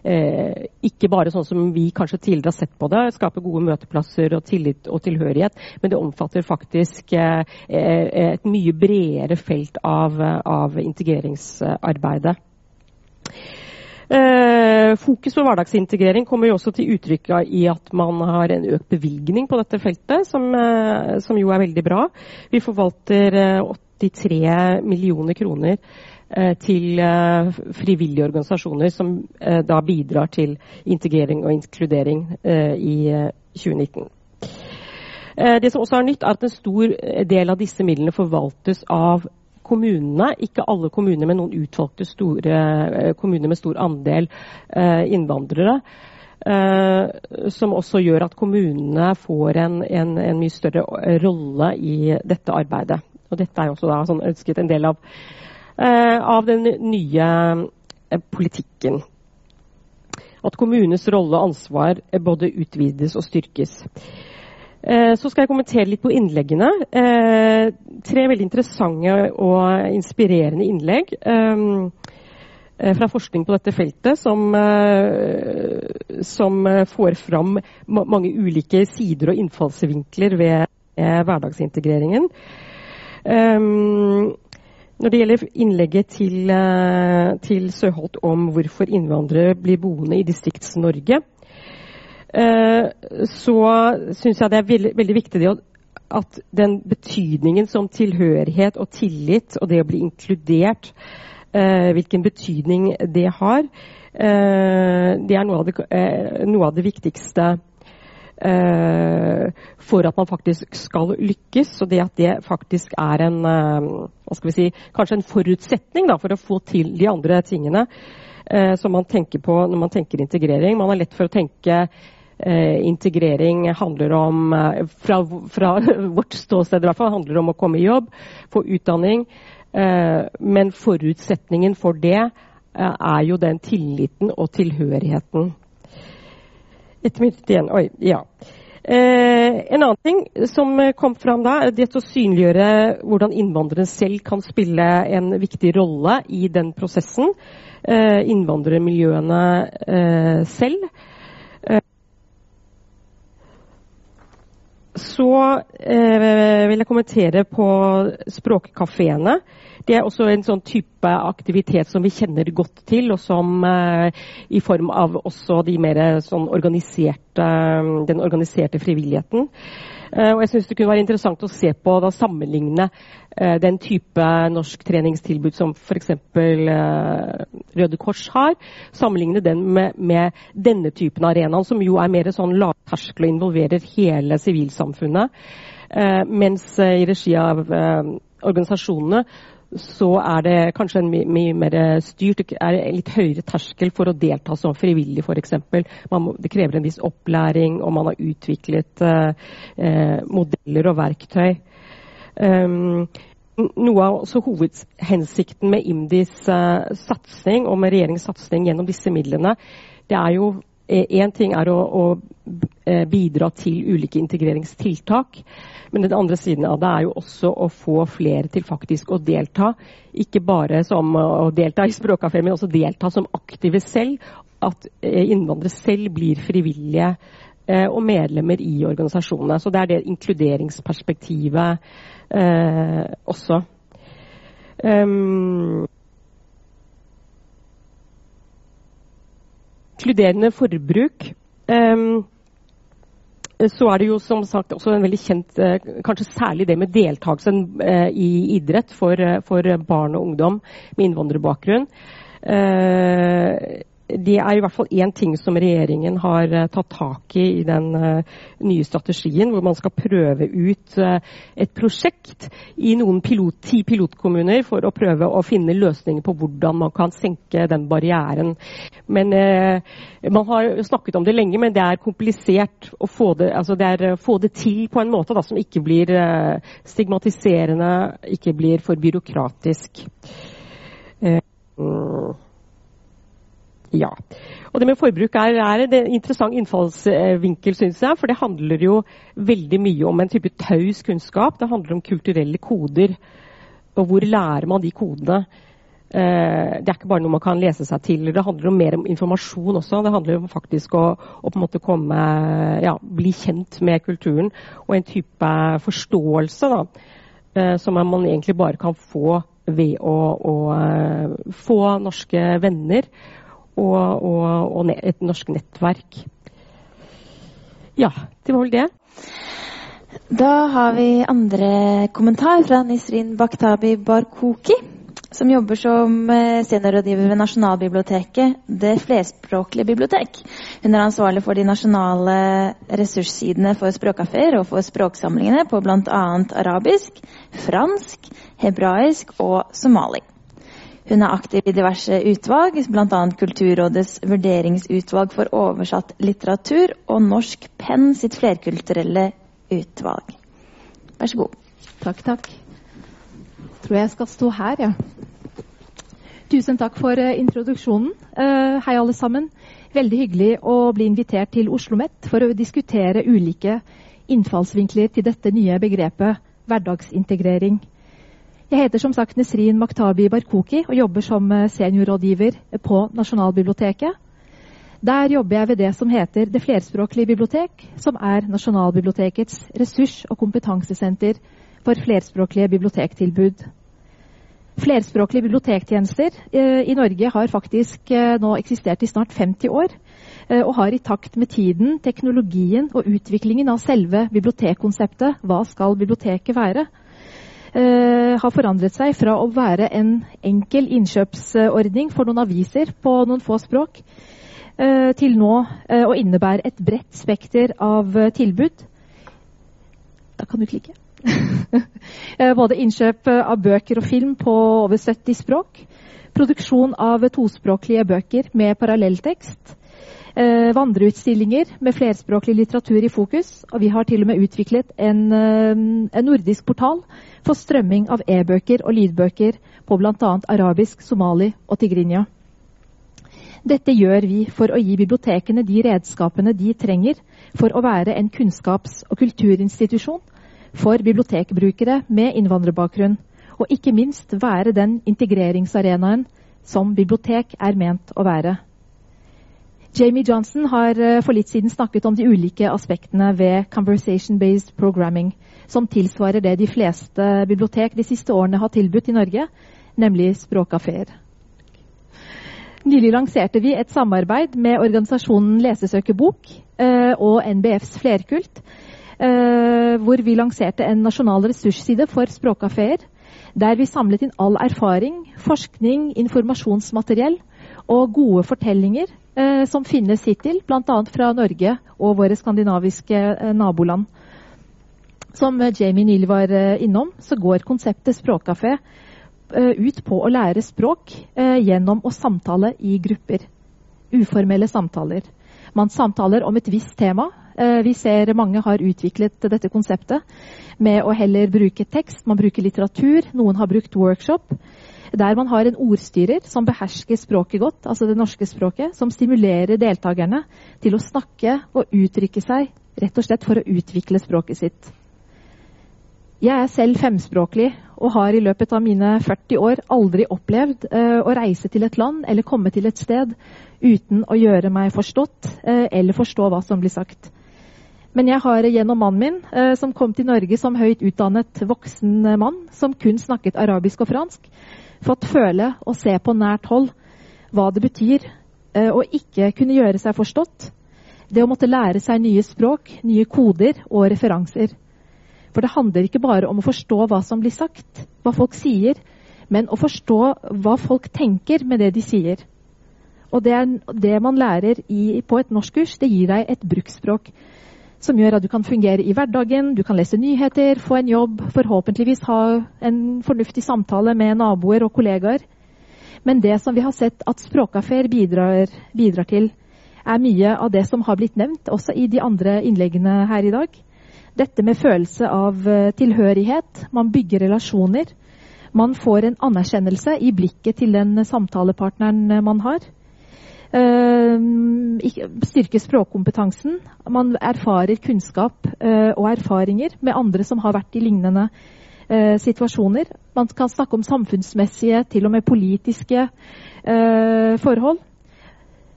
eh, ikke bare sånn som vi kanskje tidligere har sett på det, skape gode møteplasser og tillit og tilhørighet, men det omfatter faktisk eh, eh et mye bredere felt av, av integreringsarbeidet. Eh, fokus på hverdagsintegrering kommer jo også til uttrykk i at man har en økt bevilgning på dette feltet, som, eh, som jo er veldig bra. Vi forvalter eh, 83 millioner kroner til eh, frivillige organisasjoner som eh, da bidrar til integrering og inkludering i 2019. Det som også er nytt, er at en stor del av disse midlene forvaltes av kommunene. Ikke alle kommuner, men noen utvalgte store kommuner med stor andel innvandrere. som også gjør at kommunene får en, en, en mye større rolle i dette arbeidet. Og dette er jo også da sånn ønsket en del av, av den nye uh, politikken. At kommunenes rolle og ansvar både utvides og styrkes. Så skal jeg kommentere litt på innleggene. tre veldig interessante og inspirerende innlegg fra forskning på dette feltet som, som får fram mange ulike sider og innfallsvinkler ved hverdagsintegreringen. Um, når det gjelder innlegget til, uh, til, Søholt om hvorfor innvandrere blir boende i Distrikts-Norge, uh, så syns jeg det er veldig, veldig viktig at den betydningen som tilhørighet og tillit og det å bli inkludert, uh, hvilken betydning det har, det er noe av det, noe av det viktigste for at man faktisk skal lykkes. Og det at det faktisk er en uh, hva skal vi si, kanskje en forutsetning da, for å få til de andre tingene uh, som man tenker på når man tenker integrering. Man har lett for å tenke integrering handler om, fra, fra vårt ståsted i hvert fall, handler om å komme i jobb, få utdanning. men forutsetningen for det er jo den tilliten og tilhørigheten. Et minutt igjen. Oi, ja. Eh, en annen ting som kom fram da, det å synliggjøre hvordan innvandrere selv kan spille en viktig rolle i den prosessen. Eh, innvandrermiljøene eh, selv. Eh, så eh, vil jeg kommentere på språkkafeene. Det er også en sånn type aktivitet som vi kjenner godt til, og som eh, i form av også de mer sånn organiserte, den organiserte frivilligheten. Eh, og jeg syns det kunne være interessant å se på da sammenligne eh, den type norsk treningstilbud som f.eks. Eh, Røde Kors har, sammenligne den med, med denne typen arenaen, som jo er mer sånn lavterskel og involverer hele sivilsamfunnet. Eh, mens i regi av organisasjonene så er det kanskje en mye, mye mer styrt, er en litt høyere terskel for å delta som frivillig f.eks. Det krever en viss opplæring, og man har utviklet eh, eh modeller og verktøy. Um, noe av hovedhensikten med IMDis eh, satsing og med regjeringens satsing gjennom disse midlene, det er jo Én ting er å, å bidra til ulike integreringstiltak. Men den andre siden av det er jo også å få flere til faktisk å delta. Ikke bare som å delta i språkkafé, men også delta som aktive selv. At eh, innvandrere selv blir frivillige eh, og medlemmer i organisasjonene. Så det er det inkluderingsperspektivet eh, også. Um, inkluderende forbruk. Um, så er det jo som sagt også en veldig kjent Kanskje særlig det med deltakelsen i idrett for, for barn og ungdom med innvandrerbakgrunn det er i hvert fall én ting som regjeringen har uh, tatt tak i i den uh, nye strategien, hvor man skal prøve ut uh, et prosjekt i noen pilot, ti pilotkommuner for å prøve å finne løsninger på hvordan man kan senke den barrieren. Men Man har snakket om det lenge, men det er komplisert å få det, altså det, er, få det til på en måte da, som ikke blir stigmatiserende, ikke blir for byråkratisk. Uh, ja. Og det med forbruk er, er en interessant innfallsvinkel, syns jeg. For det handler jo veldig mye om en type taus kunnskap. Det handler om kulturelle koder. Og hvor lærer man de kodene? Eh, det er ikke bare noe man kan lese seg til. Det handler om mer om informasjon også. Det handler om faktisk å, å på en måte komme, ja, bli kjent med kulturen. Og en type forståelse da, eh, som man egentlig bare kan få ved å, å uh, få norske venner og, og, og et norsk nettverk. Ja, det var vel det. Da har vi andre kommentar fra Nisrin Bakhtabi Barkoki, som jobber som eh, seniorrådgiver ved Nasjonalbiblioteket, det flerspråklige bibliotek. Hun er ansvarlig for de nasjonale ressurssidene for språkkafeer og for språksamlingene på bl.a. arabisk, fransk, hebraisk og somali. Hun er aktiv i diverse utvalg, bl.a. Kulturrådets vurderingsutvalg for oversatt litteratur og Norsk Penn sitt flerkulturelle utvalg. Vær så god. Takk, takk. Tror jeg skal stå her, ja. Tusen takk for uh, introduksjonen. Uh, hei, alle sammen. Veldig hyggelig å bli invitert til Oslo OsloMet for å diskutere ulike innfallsvinkler til dette nye begrepet hverdagsintegrering. Jeg heter som sagt Nesrin Maktabi Barkoki og jobber som eh, seniorrådgiver på Nasjonalbiblioteket. Der jobber jeg ved det som heter Det flerspråklige bibliotek, som er Nasjonalbibliotekets ressurs- og kompetansesenter for flerspråklige bibliotektilbud. Flerspråklige bibliotektjenester eh, i Norge har faktisk eh, nå eksistert i snart 50 år. Og har i takt med tiden, teknologien og utviklingen av selve bibliotekkonseptet Hva skal biblioteket være? Uh, har forandret seg fra å være en enkel innkjøpsordning for noen aviser på noen få språk, uh, til nå uh, å innebære et bredt spekter av tilbud. Da kan du klikke. Både innkjøp av bøker og film på over 70 språk, produksjon av tospråklige bøker med parallelltekst, eh, vandreutstillinger med flerspråklig litteratur i fokus. Og vi har til og med utviklet en, eh, en nordisk portal for strømming av e-bøker og lydbøker på bl.a. arabisk, somali og tigrinja. Dette gjør vi for å gi bibliotekene de redskapene de trenger for å være en kunnskaps- og kulturinstitusjon for bibliotekbrukere med innvandrerbakgrunn, og ikke minst være den integreringsarenaen som bibliotek er ment å være. Jamie Johnson har eh, for litt siden snakket om de ulike aspektene ved conversation-based programming, som tilsvarer det de fleste bibliotek de siste årene har tilbudt i Norge, nemlig språkkafeer. Nylig lanserte vi et samarbeid med organisasjonen Lesesøkerbok eh, og NBFs Flerkult, eh, hvor vi lanserte en nasjonal ressursside for språkkafeer, der vi samlet inn all erfaring, forskning, informasjonsmateriell og gode fortellinger eh, som finnes hittil, bl.a. fra Norge og våre skandinaviske eh, naboland. Som eh, Jamie Neal var eh, innom, så går konseptet språkkafé eh, ut på å lære språk gjennom å samtale i grupper. Uformelle samtaler. Man samtaler om et visst tema. Vi ser mange har utviklet dette konseptet med å heller bruke tekst. Man bruker litteratur. Noen har brukt workshop der man har en ordstyrer som behersker språket godt, altså det norske språket, som stimulerer deltakerne til å snakke og uttrykke seg rett og slett for å utvikle språket sitt. Jeg er selv femspråklig og har i løpet av mine 40 år aldri opplevd uh, å reise til et land eller komme til et sted uten å gjøre meg forstått uh, eller forstå hva som blir sagt. Men jeg har gjennom mannen min, uh, som kom til Norge som høyt utdannet voksen mann, som kun snakket arabisk og fransk, fått føle og se på nært hold hva det betyr eh, å ikke kunne gjøre seg forstått. Det å måtte lære seg nye språk, nye koder og referanser. For det handler ikke bare om å forstå hva som blir sagt, hva folk sier, men å forstå hva folk tenker med det de sier. Og det, er, det man lærer i, på et norskkurs, det gir deg et bruksspråk som gjør at du kan fungere i hverdagen, du kan lese nyheter, få en jobb, forhåpentligvis ha en fornuftig samtale med naboer og kollegaer. Men det som vi har sett at språkkafeer bidrar, bidrar, til, er mye av det som har blitt nevnt også i de andre innleggene her i dag. Dette med følelse av eh, tilhørighet. Man bygger relasjoner. Man får en anerkjennelse i blikket til den samtalepartneren man har. Eh, styrke språkkompetansen. Man erfarer kunnskap eh, og erfaringer med andre som har vært i lignende eh, situasjoner. Man kan snakke om samfunnsmessige, til og med politiske forhold.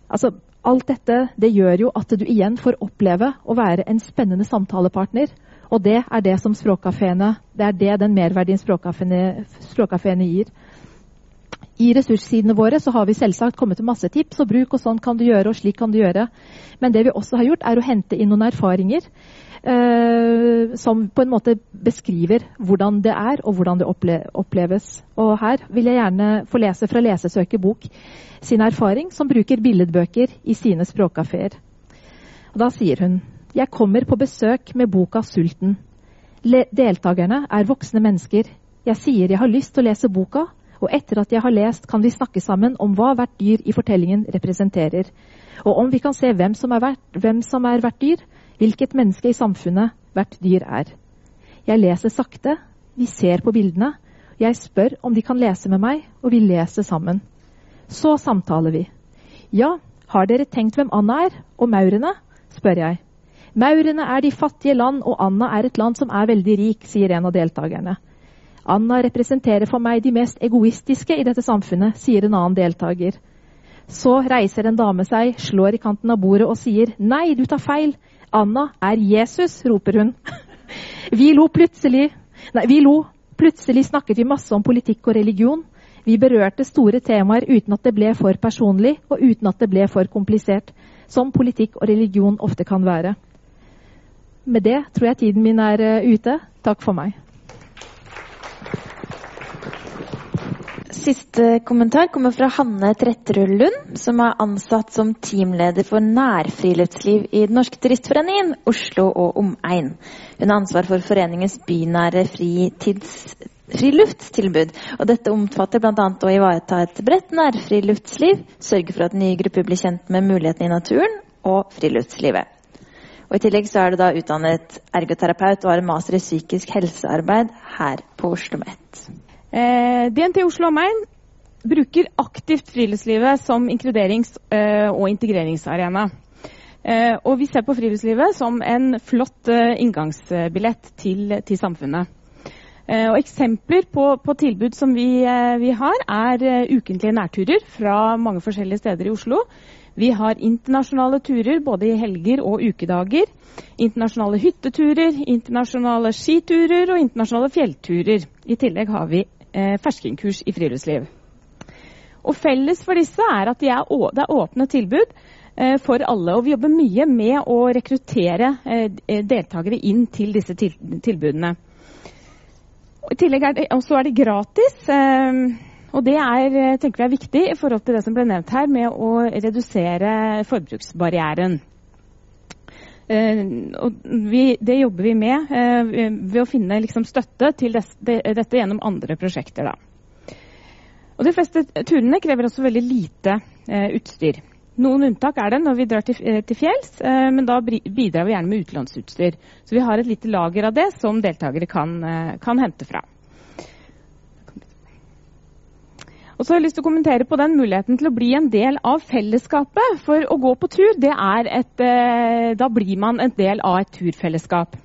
Altså, alt dette det gjør jo at du igjen får oppleve å være en spennende samtalepartner. Og det er det som Det er det den merverdien språkkafeene gir. I ressurssidene våre så har vi selvsagt kommet med masse tips og bruk, og sånn kan du gjøre, og slik kan du gjøre. Men det vi også har gjort, er å hente inn noen erfaringer eh, som på en måte beskriver hvordan det er, og hvordan det opple oppleves. Og her vil jeg gjerne få lese fra Lesesøker bok sin erfaring, som bruker billedbøker i sine språkkafeer. Og da sier hun Jeg kommer på besøk med boka 'Sulten'. Le deltakerne er voksne mennesker. Jeg sier jeg har lyst til å lese boka, og etter at jeg har lest, kan vi snakke sammen om hva hvert dyr i fortellingen representerer. Og om vi kan se hvem som er hvert, hvem som er hvert dyr, hvilket menneske i samfunnet hvert dyr er. Jeg leser sakte, vi ser på bildene, jeg spør om de kan lese med meg, og vi leser sammen. Så samtaler vi. Ja, har dere tenkt hvem Anna er, og maurene? spør jeg. Maurene er de fattige land, og Anna er et land som er veldig rik, sier en av deltakerne. Anna representerer for meg de mest egoistiske i dette samfunnet, sier en annen deltaker. Så reiser en dame seg, slår i kanten av bordet og sier nei, du tar feil. Anna er Jesus, roper hun. Vi lo plutselig. Nei, vi lo. Plutselig snakket vi masse om politikk og religion. Vi berørte store temaer uten at det ble for personlig, og uten at det ble for komplisert, som politikk og religion ofte kan være. Med det tror jeg tiden min er eh, ute. Takk for meg. Siste kommentar kommer fra Hanne Tretterud Lund, som er ansatt som teamleder for nærfriluftsliv i Den norske turistforeningen Oslo og omegn. Hun har ansvar for foreningens bynære friluftstilbud. Og dette omfatter bl.a. å ivareta et bredt nærfriluftsliv, sørge for at nye grupper blir kjent med mulighetene i naturen og friluftslivet. Og I tillegg så er du da utdannet ergoterapeut og har en master i psykisk helsearbeid her på Oslo OsloMet. Eh, DNT Oslo og Main bruker aktivt friluftslivet som inkluderings- eh, og integreringsarena. Eh, og vi ser på friluftslivet som en flott eh, inngangsbillett til, til samfunnet. Eh, og eksempler på, på tilbud som vi, eh, vi har, er ukentlige nærturer fra mange forskjellige steder i Oslo. Vi har internasjonale turer både i helger og ukedager. Internasjonale hytteturer, internasjonale skiturer og internasjonale fjellturer. I tillegg har vi eh, ferskenkurs i friluftsliv. Og Felles for disse er at de er, det er åpne tilbud eh, for alle. Og vi jobber mye med å rekruttere eh, deltakere inn til disse til, tilbudene. Og I tillegg er det, er det gratis. Eh, og det er, eh, tenker vi er viktig i forhold til det som ble nevnt her, med å redusere forbruksbarrieren. Eh, og vi, det jobber vi med eh, ved å finne liksom, støtte til des, de, dette gjennom andre prosjekter. Da. Og De fleste turene krever også veldig lite eh, utstyr. Noen unntak er det når vi drar til, til fjells, eh, men da bidrar vi gjerne med utenlandsutstyr. Så vi har et lite lager av det som deltakere kan, kan hente fra. Og så har jeg lyst til å kommentere på den muligheten til å bli en del av fellesskapet. For å gå på tur, et, eh, da blir man en del av et turfellesskap.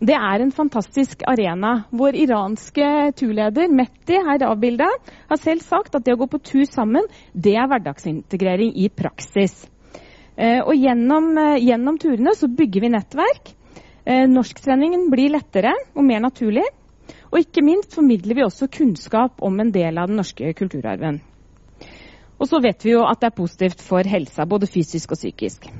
Det er en fantastisk arena. Vår iranske turleder Metti her avbildet, har selv sagt at det å gå på tur sammen, det er hverdagsintegrering i praksis. Eh, og gjennom, eh, gjennom turene så bygger vi nettverk. Norsktreningen blir lettere og mer naturlig. Og ikke minst formidler vi også kunnskap om en del av den norske kulturarven. Og så vet vi jo at det er positivt for helsa, både fysisk og psykisk.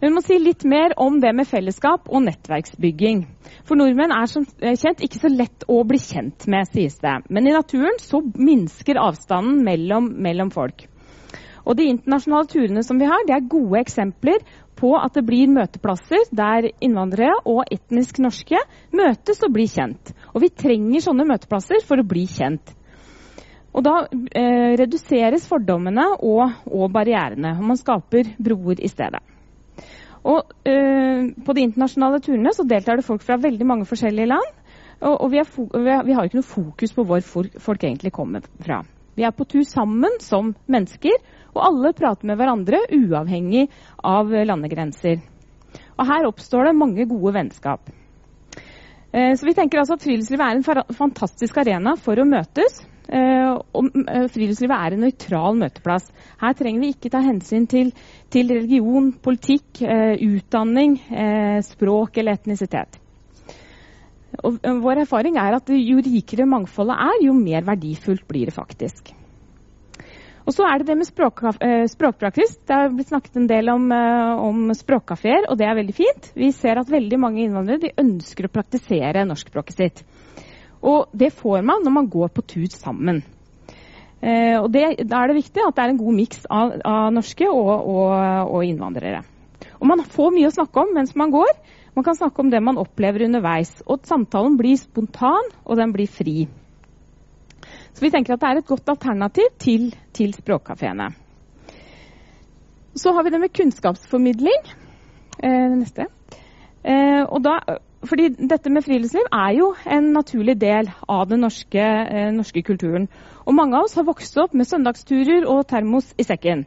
Men vi må si litt mer om det med fellesskap og nettverksbygging. For nordmenn er som kjent ikke så lett å bli kjent med, sies det. Men i naturen så minsker avstanden mellom, mellom folk. Og de internasjonale turene som vi har, det er gode eksempler på at det blir møteplasser der innvandrere og etnisk norske møtes og blir kjent. Og vi trenger sånne møteplasser for å bli kjent. Og da eh, reduseres fordommene og, og, barrierene, og man skaper broer i stedet. Og eh, På de internasjonale turene så deltar det folk fra veldig mange forskjellige land. Og, og vi, har, vi, har ikke noe fokus på hvor folk, egentlig kommer fra. Vi er på tur sammen som mennesker og alle prater med hverandre uavhengig av landegrenser. Og her oppstår det mange gode vennskap. Eh, så vi tenker altså at Friluftslivet er en fantastisk arena for å møtes. Eh, og eh, friluftslivet er en nøytral møteplass. Her trenger vi ikke ta hensyn til, til religion, politikk, utdanning, språk eller etnisitet. Og vår erfaring er at jo rikere mangfoldet er, jo mer verdifullt blir det faktisk. Og så er det det med språk, eh, språkpraksis. Det har blitt snakket en del om, eh, om språkkafeer, og det er veldig fint. Vi ser at veldig mange innvandrere ønsker å praktisere norskspråket sitt. Og det får man når man går på tur sammen. Eh, og det, Da er det viktig at det er en god miks av, av, norske og, og, og, innvandrere. Og Man får mye å snakke om mens man går. Man kan snakke om det man opplever underveis. Og samtalen blir spontan, og den blir fri. Så vi tenker at det er et godt alternativ til, til språkkafeene. Så har vi det med kunnskapsformidling. Eh, neste. Eh, og da, fordi dette med friluftsliv er jo en naturlig del av den norske, eh, norske, kulturen. Og mange av oss har vokst opp med søndagsturer og termos i sekken.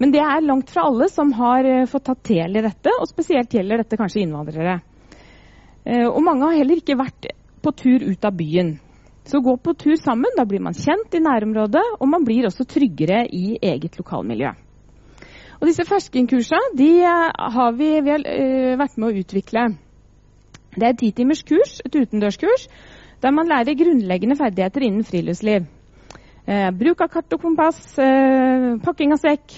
Men det er langt fra alle som har eh, fått tatt del i dette, og spesielt gjelder dette kanskje innvandrere. Eh, og mange har heller ikke vært på tur ut av byen. Så gå på tur sammen. Da blir man kjent i nærområdet, og man blir også tryggere i eget lokalmiljø. Og disse ferskenkursene de eh, har vi, vi vært med å utvikle. Det er et titimers kurs, et utendørskurs, der man lærer grunnleggende ferdigheter innen friluftsliv. Uh, bruk av kart og kompass, eh, pakking av sekk,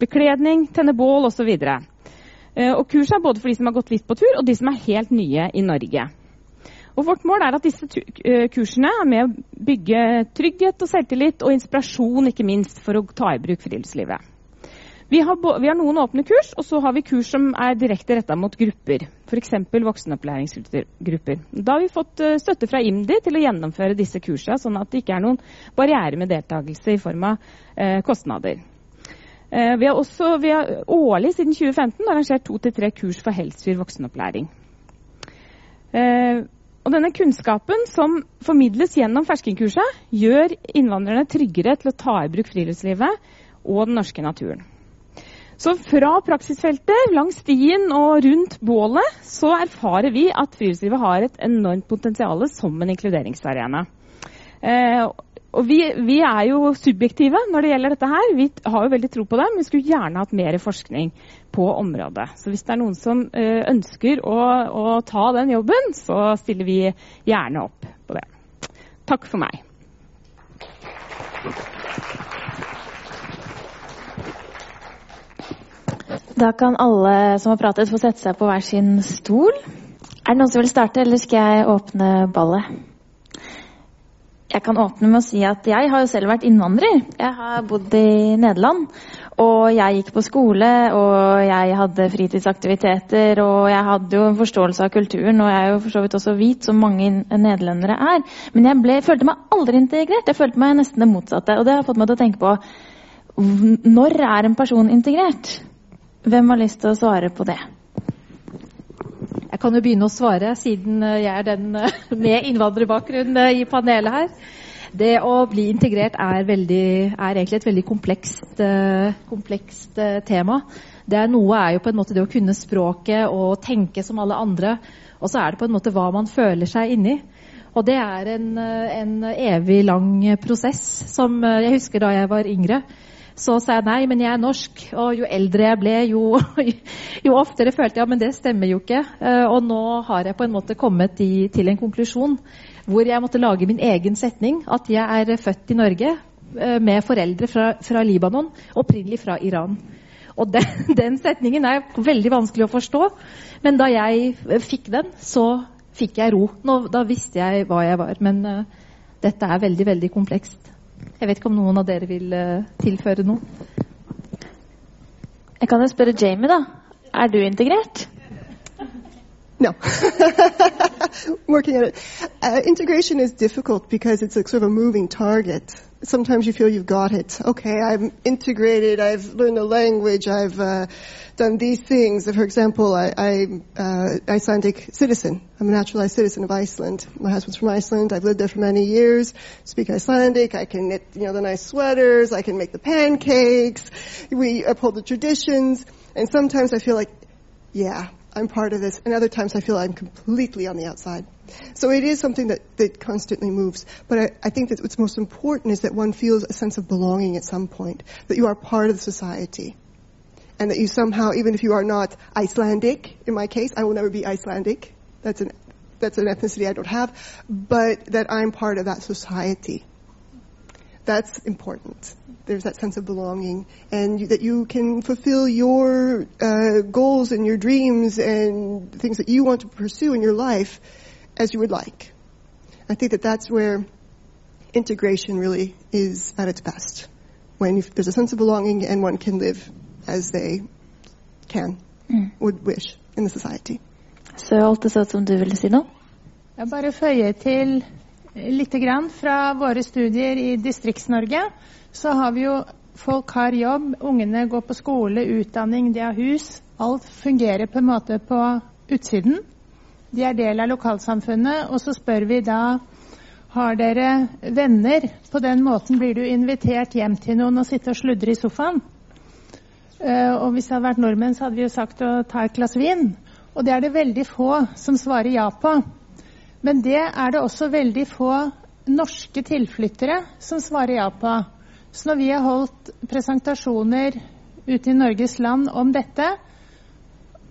bekledning, tenne bål osv. Og kurset er både for de som har gått litt på tur, og de som er helt nye i Norge. Og Vårt mål er at disse eh, kursene er med å bygge trygghet og selvtillit og inspirasjon, ikke minst, for å ta i bruk friluftslivet. Vi har, vi har, noen åpne kurs, og så har vi kurs som er direkte retta mot grupper. F.eks. voksenopplæringsgrupper. Da har vi fått eh, støtte fra IMDi til å gjennomføre disse kursene, sånn at det ikke er noen barriere med deltakelse i form av eh, kostnader. Eh, vi har også vi har årlig siden 2015 arrangert to til tre kurs for Helsfyr voksenopplæring. Eh, og denne kunnskapen som formidles gjennom ferskenkurset, gjør innvandrerne tryggere til å ta i bruk friluftslivet og den norske naturen. Så fra praksisfeltet, langs stien og rundt bålet, så erfarer vi at friluftslivet har et enormt potensial som en inkluderingsarena. Eh, og vi, vi, er jo subjektive når det gjelder dette her. Vi har jo veldig tro på det, men vi skulle gjerne hatt mer forskning på området. Så hvis det er noen som eh, ønsker å, å, ta den jobben, så stiller vi gjerne opp på det. Takk for meg. Da kan alle som har pratet, få sette seg på hver sin stol. Er det noen som vil starte, eller skal jeg åpne ballet? Jeg kan åpne med å si at jeg har jo selv vært innvandrer. Jeg har bodd i Nederland. Og jeg gikk på skole, og jeg hadde fritidsaktiviteter, og jeg hadde jo en forståelse av kulturen, og jeg er jo for så vidt også hvit, som mange nederlendere er. Men jeg ble, følte meg aldri integrert. Jeg følte meg nesten det motsatte. Og det har fått meg til å tenke på når er en person integrert? Hvem har lyst til å svare på det? Jeg kan jo begynne å svare, siden eh, jeg er den eh, med innvandrerbakgrunn eh, i panelet her. Det å bli integrert er, veldig, er egentlig et veldig komplekst, komplekst, tema. Det er Noe er jo på en måte det å kunne språket og tenke som alle andre. Og så er det på en måte hva man føler seg inni. Og det er en, en evig lang prosess som jeg husker da jeg var yngre. Så sa jeg nei, men jeg er norsk. Og jo eldre jeg ble, jo, jo oftere følte jeg ja, men det stemmer jo ikke. Eh, og nå har jeg på en måte kommet i, til en konklusjon hvor jeg måtte lage min egen setning. At jeg er født i Norge eh, med foreldre fra, fra Libanon, opprinnelig fra Iran. Og den, den, setningen er veldig vanskelig å forstå. Men da jeg fikk den, så fikk jeg ro. Nå, da visste jeg hva jeg var. Men uh, dette er veldig, veldig komplekst. Jeg vet ikke om noen av dere vil uh, tilføre noe? Jeg kan jo spørre Jamie, da. Er du integrert? No. Working at it. Uh, integration is difficult because it's a sort of a moving target. Sometimes you feel you've got it. Okay, I'm integrated. I've learned the language. I've uh, done these things. For example, I, I'm uh, Icelandic citizen. I'm a naturalized citizen of Iceland. My husband's from Iceland. I've lived there for many years. Speak Icelandic. I can knit, you know, the nice sweaters. I can make the pancakes. We uphold the traditions. And sometimes I feel like, yeah, I'm part of this, and other times I feel I'm completely on the outside. So it is something that, that constantly moves. But I, I think that what's most important is that one feels a sense of belonging at some point, that you are part of the society. And that you somehow, even if you are not Icelandic, in my case, I will never be Icelandic. That's an, that's an ethnicity I don't have. But that I'm part of that society. That's important there's that sense of belonging, and you, that you can fulfill your uh, goals and your dreams and things that you want to pursue in your life as you would like. I think that that's where integration really is at its best, when there's a sense of belonging and one can live as they can, mm. would wish in the society. Så alt det sånn som du ville si nå? Jeg bare føyer til litt grann fra våre studier i Distrikts-Norge så har vi jo Folk har jobb, ungene går på skole, utdanning, de har hus. Alt fungerer på en måte på utsiden. De er del av lokalsamfunnet. Og så spør vi da har dere venner. På den måten blir du invitert hjem til noen og sitte og sludre i sofaen. Uh, og hvis det hadde vært nordmenn, så hadde vi jo sagt å ta et glass vin. Og det er det veldig få som svarer ja på. Men det er det også veldig få norske tilflyttere som svarer ja på. Så når vi har holdt presentasjoner ute i Norges land om dette,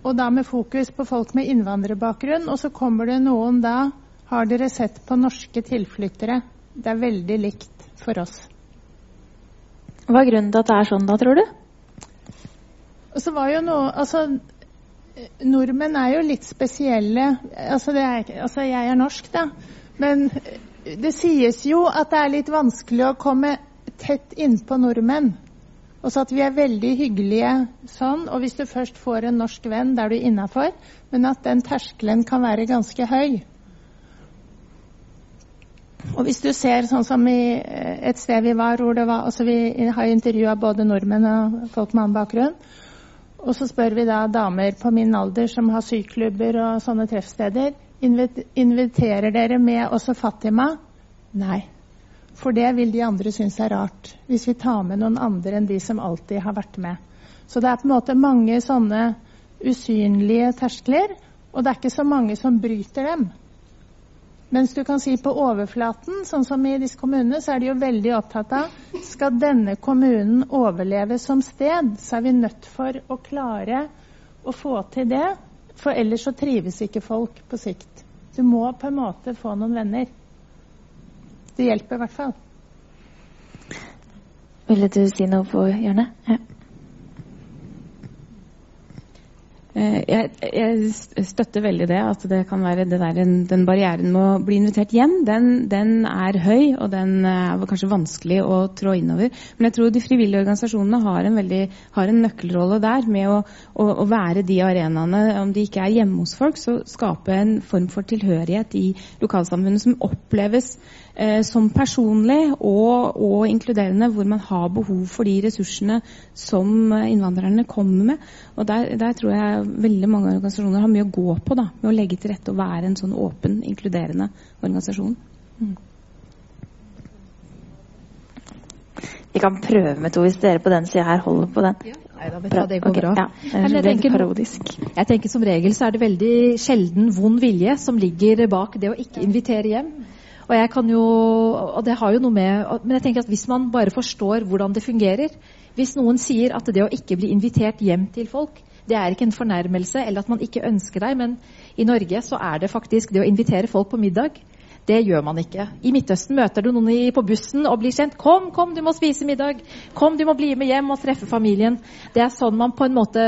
og da med fokus på folk med innvandrerbakgrunn, og så kommer det noen da Har dere sett på norske tilflyttere? Det er veldig likt for oss. Hva er grunnen til at det er sånn, da, tror du? Og så var jo noe Altså, nordmenn er jo litt spesielle. Altså, er, altså jeg er norsk, da. Men det sies jo at det er litt vanskelig å komme tett innpå nordmenn. Og så at vi er veldig hyggelige sånn. Og hvis du først får en norsk venn, da er du innafor. Men at den terskelen kan være ganske høy. Og hvis du ser sånn som i eh, et sted vi var, hvor det var altså Vi har intervjua både nordmenn og folk med annen bakgrunn. Og så spør vi da damer på min alder som har syklubber og sånne treffsteder. Inviterer dere med også Fatima? Nei. For det vil de andre synes er rart, hvis vi tar med noen andre enn de som alltid har vært med. Så det er på en måte mange sånne usynlige terskler, og det er ikke så mange som bryter dem. Mens du kan si på overflaten, sånn som i disse kommunene, så er de jo veldig opptatt av skal denne kommunen overleve som sted, så er vi nødt for å klare å få til det. For ellers så trives ikke folk på sikt. Du må på en måte få noen venner. Det hjelper i hvert fall. Ville du si noe på hjørnet? Ja. Eh, jeg, jeg, støtter veldig det. At det kan være det der, den barrieren med å bli invitert hjem, den, den, er høy, og den er kanskje vanskelig å trå innover. Men jeg tror de frivillige organisasjonene har en, veldig, har en nøkkelrolle der med å, å, å, være de arenaene. Om de ikke er hjemme hos folk, så skape en form for tilhørighet i lokalsamfunnet som oppleves eh, som personlig og, og, inkluderende, hvor man har behov for de ressursene som eh, innvandrerne kommer med. Og der, der, tror jeg veldig mange organisasjoner har mye å gå på da, med å legge til rette og være en sånn åpen, inkluderende organisasjon. Mm. Vi kan prøve med to hvis dere på den sida her holder på den. Ja. Nei da, vet du det går okay, bra. Ja, jeg, tenker, jeg, tenker, Som regel så er det veldig sjelden vond vilje som ligger bak det å ikke invitere hjem. Og jeg kan jo, og det har jo noe med, Men jeg tenker at hvis man bare forstår hvordan det fungerer Hvis noen sier at det å ikke bli invitert hjem til folk, det er ikke en fornærmelse eller at man ikke ønsker deg, men i Norge så er det faktisk det å invitere folk på middag. Det gjør man ikke. I Midtøsten møter du noen på bussen og blir kjent. 'Kom, kom, du må spise middag. Kom, du må bli med hjem og treffe familien.' Det er sånn man på en måte,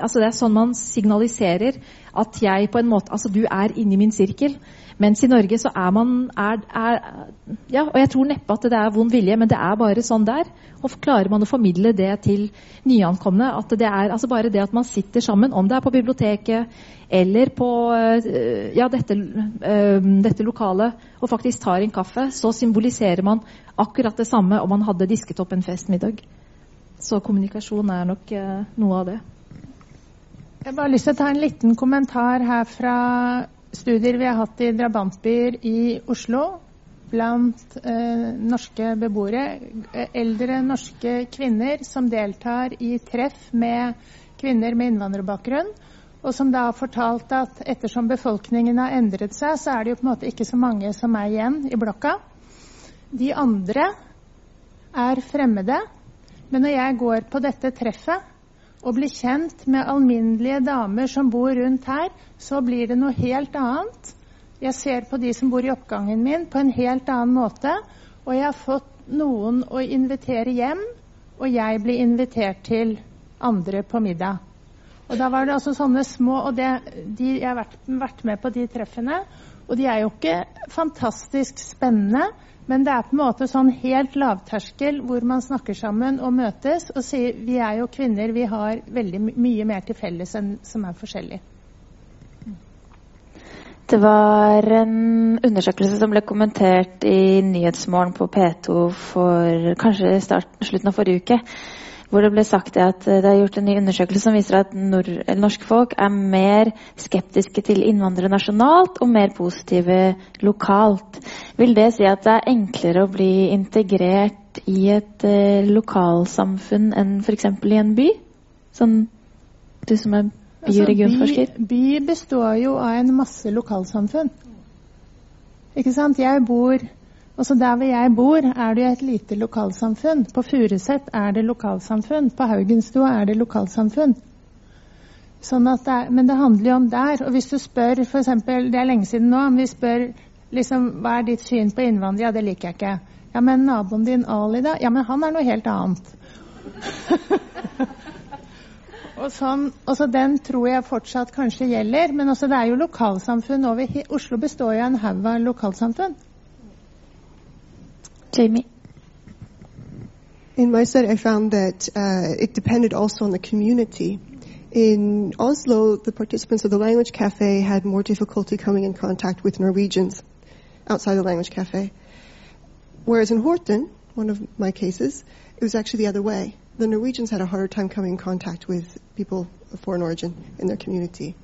altså det er sånn man signaliserer at jeg på en måte Altså, du er inni min sirkel. Mens i Norge så er man er, er, Ja, og jeg tror neppe at det er vond vilje, men det er bare sånn der. Og klarer man å formidle det til nyankomne, at det er altså bare det at man sitter sammen, om det er på biblioteket eller på eh, ja, dette, eh, dette lokalet, og faktisk tar en kaffe, så symboliserer man akkurat det samme om man hadde disket opp en festmiddag. Så kommunikasjon er nok eh, noe av det. Jeg har bare lyst til å ta en liten kommentar her fra studier vi har hatt i drabantbyer i Oslo blant eh, norske beboere. Eh, eldre norske kvinner som deltar i treff med kvinner med innvandrerbakgrunn. Og som da har fortalt at ettersom befolkningen har endret seg, så er det jo på en måte ikke så mange som er igjen i blokka. De andre er fremmede. Men når jeg går på dette treffet og blir kjent med alminnelige damer som bor rundt her, så blir det noe helt annet. Jeg ser på de som bor i oppgangen min, på en helt annen måte. Og jeg har fått noen å invitere hjem, og jeg blir invitert til andre på middag. Og da var det altså sånne små Og det, de, jeg har vært, vært med på de treffene, og de er jo ikke fantastisk spennende. Men det er på en måte sånn helt lavterskel hvor man snakker sammen og møtes og sier vi er jo kvinner, vi har veldig mye mer til felles enn som er forskjellig. Det var en undersøkelse som ble kommentert i Nyhetsmorgen på P2 for kanskje start, slutten av forrige uke. Hvor det ble sagt at det er gjort en ny undersøkelse som viser at nord, norske folk er mer skeptiske til innvandrere nasjonalt og mer positive lokalt. Vil det si at det er enklere å bli integrert i et eh, lokalsamfunn enn f.eks. i en by? Sånn du som er by- og regionforsker? Altså, by, by består jo av en masse lokalsamfunn. Ikke sant? Jeg bor også Der hvor jeg bor, er det jo et lite lokalsamfunn. På Furuset er det lokalsamfunn. På Haugenstua er det lokalsamfunn. Sånn det er, men det handler jo om der. Og hvis du spør eksempel, Det er lenge siden nå, men vi spør liksom, hva er ditt syn på innvandrere? Ja, det liker jeg ikke. Ja, men naboen din Ali, da? Ja, men han er noe helt annet. Og sånn, også Den tror jeg fortsatt kanskje gjelder. Men også det er jo lokalsamfunn over Oslo består jo av en haug av lokalsamfunn. Jamie? In my study, I found that uh, it depended also on the community. In Oslo, the participants of the language cafe had more difficulty coming in contact with Norwegians outside the language cafe. Whereas in Horten, one of my cases, it was actually the other way. The Norwegians had a harder time coming in contact with people of foreign origin in their community.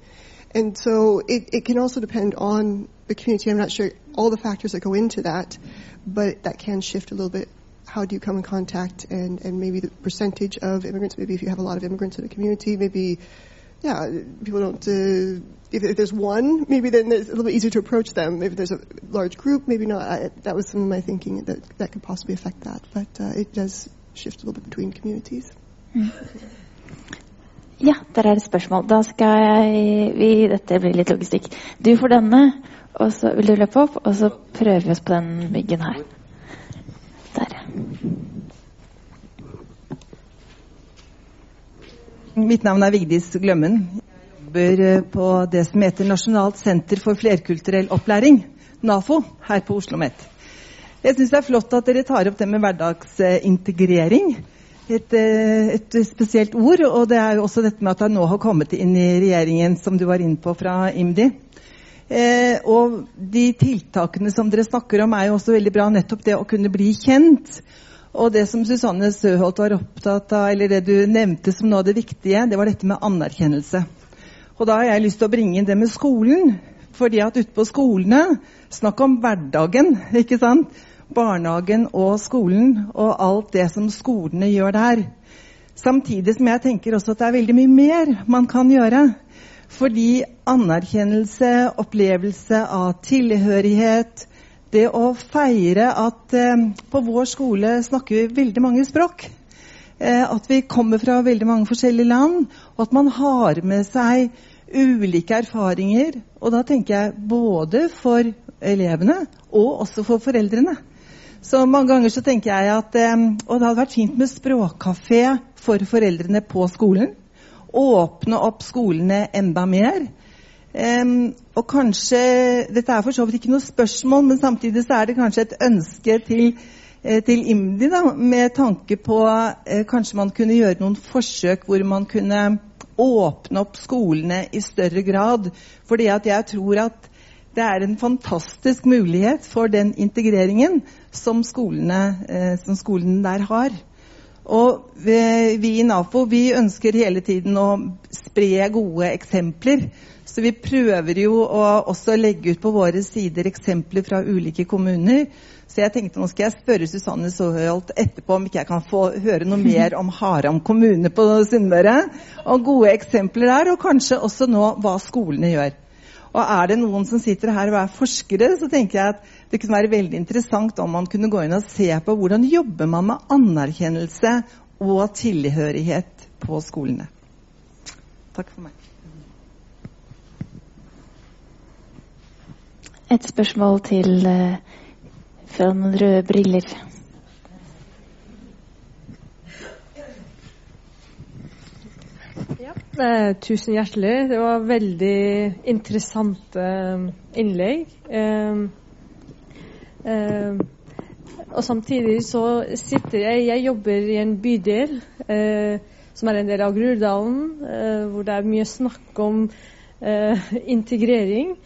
And so it, it can also depend on the community. I'm not sure all the factors that go into that, but that can shift a little bit. How do you come in contact and, and maybe the percentage of immigrants, maybe if you have a lot of immigrants in the community, maybe, yeah, people don't, uh, if, if, there's one, maybe then it's a little bit easier to approach them. If there's a large group, maybe not. I, that was some of my thinking that that could possibly affect that. But uh, it does shift a little bit between communities. Mm. Ja, der er det spørsmål. Da skal jeg vi, Dette blir litt logistikk. Du får denne, og så vil du løpe opp, og så prøver vi oss på den myggen her. Der. Mitt navn er Vigdis Glømmen. Jeg jobber på det som heter Nasjonalt senter for flerkulturell opplæring, NAFO, her på Oslo OsloMet. Jeg syns det er flott at dere tar opp det med hverdagsintegrering. Et, et, spesielt ord. Og det er jo også dette med at det nå har kommet inn i regjeringen, som du var inne på fra IMDi. Eh, og de tiltakene som dere snakker om, er jo også veldig bra. Nettopp det å kunne bli kjent. Og det som Susanne Søholt var opptatt av, eller det du nevnte som noe av det viktige, det var dette med anerkjennelse. Og da har jeg lyst til å bringe inn det med skolen. Fordi at ute på skolene Snakk om hverdagen, ikke sant? Barnehagen og skolen og alt det som skolene gjør der. Samtidig som jeg tenker også at det er veldig mye mer man kan gjøre. Fordi anerkjennelse, opplevelse av tilhørighet, det å feire at eh, på vår skole snakker vi veldig mange språk. at vi kommer fra veldig mange forskjellige land, og at man har med seg ulike erfaringer. Og da tenker jeg både for elevene og også for foreldrene. Så mange ganger så tenker jeg at Og det hadde vært fint med språkkafé for foreldrene på skolen. Åpne opp skolene enda mer. Um, og kanskje Dette er for så vidt ikke noe spørsmål, men samtidig så er det kanskje et ønske til, eh, til IMDi da, med tanke på uh, kanskje man kunne gjøre noen forsøk hvor man kunne åpne opp skolene i større grad. Fordi jeg tror at det er en fantastisk mulighet for den integreringen som skolene, eh, som skolene der har. Og vi, vi i NAFO vi ønsker hele tiden å spre gode eksempler. Så vi prøver jo å også legge ut på våre sider eksempler fra ulike kommuner. Så jeg tenkte nå skal jeg spørre Susanne Soholt etterpå om ikke jeg kan få høre noe mer om Haram kommune på Sunnmøre. Og gode eksempler der, og kanskje også nå hva skolene gjør. Og er det noen som sitter her og er forskere, så tenker jeg at det kunne være veldig interessant om man kunne gå inn og se på hvordan jobber man med anerkjennelse og tilhørighet på skolene. Takk for meg. Et spørsmål til uh, fra noen røde briller. Eh, tusen hjertelig. Det var veldig interessante eh, innlegg. Eh, eh, og samtidig så sitter jeg Jeg jobber i en bydel eh, som er en del av Groruddalen, hvor det er mye snakk om integrering.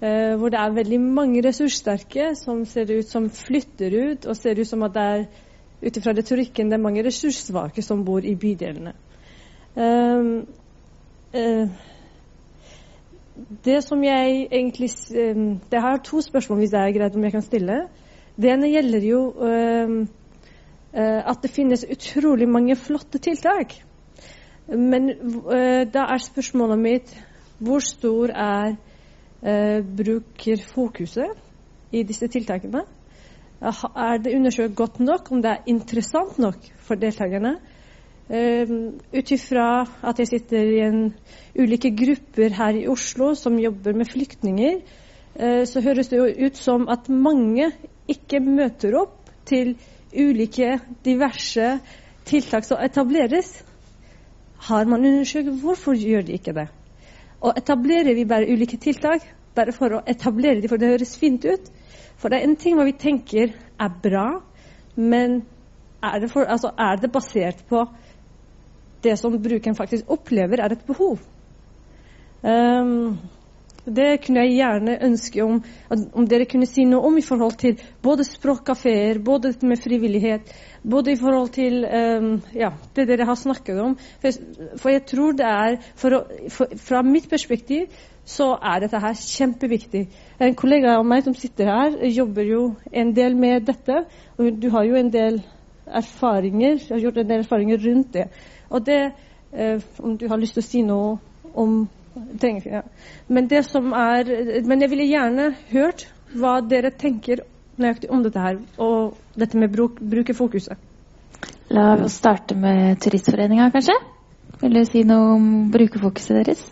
Hvor det er veldig mange ressurssterke som ser ut som flytter ut, og ser ut som at det er ut ifra retorikken det er mange ressurssvake som bor i bydelene. Uh, det som jeg egentlig Det har to spørsmål, hvis det er greit om jeg kan stille. Det ene gjelder jo at det finnes utrolig mange flotte tiltak. Men da er spørsmålet mitt hvor stor er brukerfokuset bruker i disse tiltakene? Er det undersøkt godt nok om det er interessant nok for deltakerne? Um, Ut ifra at jeg sitter i en, ulike grupper her i Oslo som jobber med flyktninger, uh, så høres det jo ut som at mange ikke møter opp til ulike diverse tiltak som etableres. Har man undersøkt hvorfor gjør de ikke det? Og etablerer vi bare ulike tiltak bare for å etablere dem, for det høres fint ut? For det er en ting hva vi tenker er bra, men er det, for, altså, er det basert på det som brukeren faktisk opplever er et behov? Um, det kunne jeg gjerne ønske om, om dere kunne si noe om i forhold til både språkkafeer, både med frivillighet, både i forhold til um, ja, det dere har snakket om. For, for jeg tror det er å, for, Fra mitt perspektiv så er dette her kjempeviktig. En kollega av meg som sitter her, jobber jo en del med dette. Og du har jo en del erfaringer, har gjort en del erfaringer rundt det. Og det, eh, om du har lyst til å si noe om Trenger, ja. men, det som er, men jeg ville gjerne hørt hva dere tenker nøyaktig om dette her, og dette med bruk, brukerfokuset. La oss starte med Turistforeninga, kanskje? Vil du si noe om brukerfokuset deres?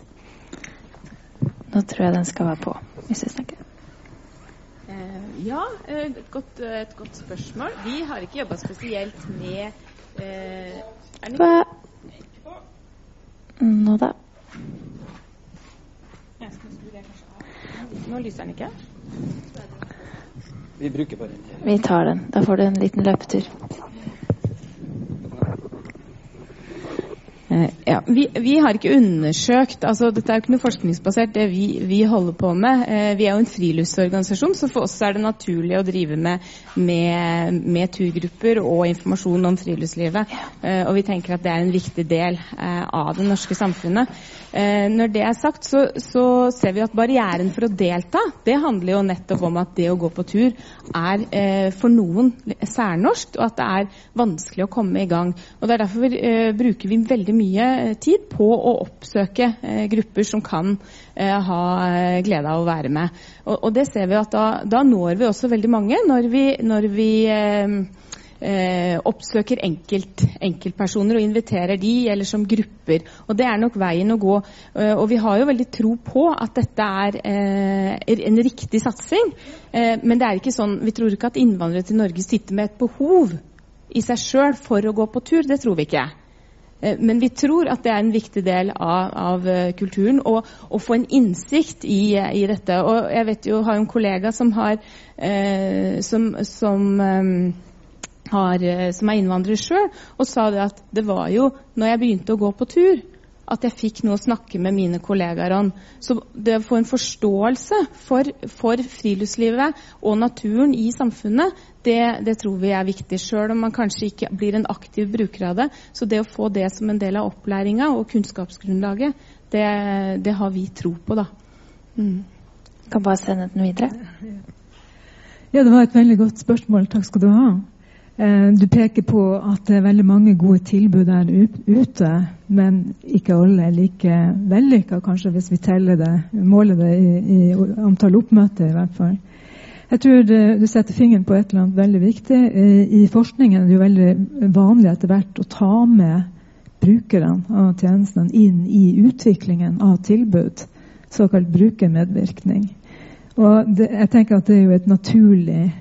Nå tror jeg den skal være på, hvis jeg snakker. Eh, ja, et godt, et godt, spørsmål. Vi har ikke jobba spesielt med eh, Hva Nå da? Nå lyser den ikke. Vi bruker bare den. Vi tar den. Da får du en liten løpetur. Eh, ja, vi, vi, har ikke undersøkt altså Dette er jo ikke noe forskningsbasert, det vi, vi holder på med. Eh, vi er jo en friluftsorganisasjon, så for oss er det naturlig å drive med, med, med turgrupper og informasjon om friluftslivet. Eh, og vi tenker at det er en viktig del eh, av det norske samfunnet. Eh, når det er sagt, så, så, ser vi at barrieren for å delta, det handler jo nettopp om at det å gå på tur er eh, for noen særnorsk, og at det er vanskelig å komme i gang. Og det er Derfor vi bruker vi veldig mye mye eh, tid på å oppsøke eh, grupper som kan eh, ha glede av å være med. Og, det ser vi at da, da, når vi også veldig mange når vi, når vi oppsøker enkelt, enkeltpersoner og inviterer de, eller som grupper. Og Det er nok veien å gå. Og vi har jo veldig tro på at dette er en riktig satsing. Men det er ikke sånn, vi tror ikke at innvandrere til Norge sitter med et behov i seg sjøl for å gå på tur. Det tror vi ikke. Eh, men vi tror at det er en viktig del av, av eh, kulturen å få en innsikt i, i, dette. Og jeg vet jo, har en kollega som, har, eh, som, som, eh, har, eh, som er innvandrer sjøl, og sa det at det var jo når jeg begynte å gå på tur, at jeg fikk noe å snakke med mine kollegaer om. Så det å få en forståelse for, for friluftslivet og naturen i samfunnet, det, det tror vi er viktig. Sjøl om man kanskje ikke blir en aktiv bruker av det. Så det å få det som en del av opplæringa og kunnskapsgrunnlaget, det, det, har vi tro på, da. Mm. Kan bare sende den videre. Ja, det var et veldig godt spørsmål. Takk skal du ha. Eh, du peker på at det er veldig mange gode tilbud der ute, men ikke alle er like vellykka, kanskje, hvis vi teller det, måler det i, i antall oppmøter, i hvert fall. Jeg tror det, du setter fingeren på et eller annet veldig viktig. Eh, I forskningen er det jo veldig vanlig etter hvert å ta med brukerne av tjenestene inn i utviklingen av tilbud, såkalt brukermedvirkning. Og det, jeg tenker at det er jo et naturlig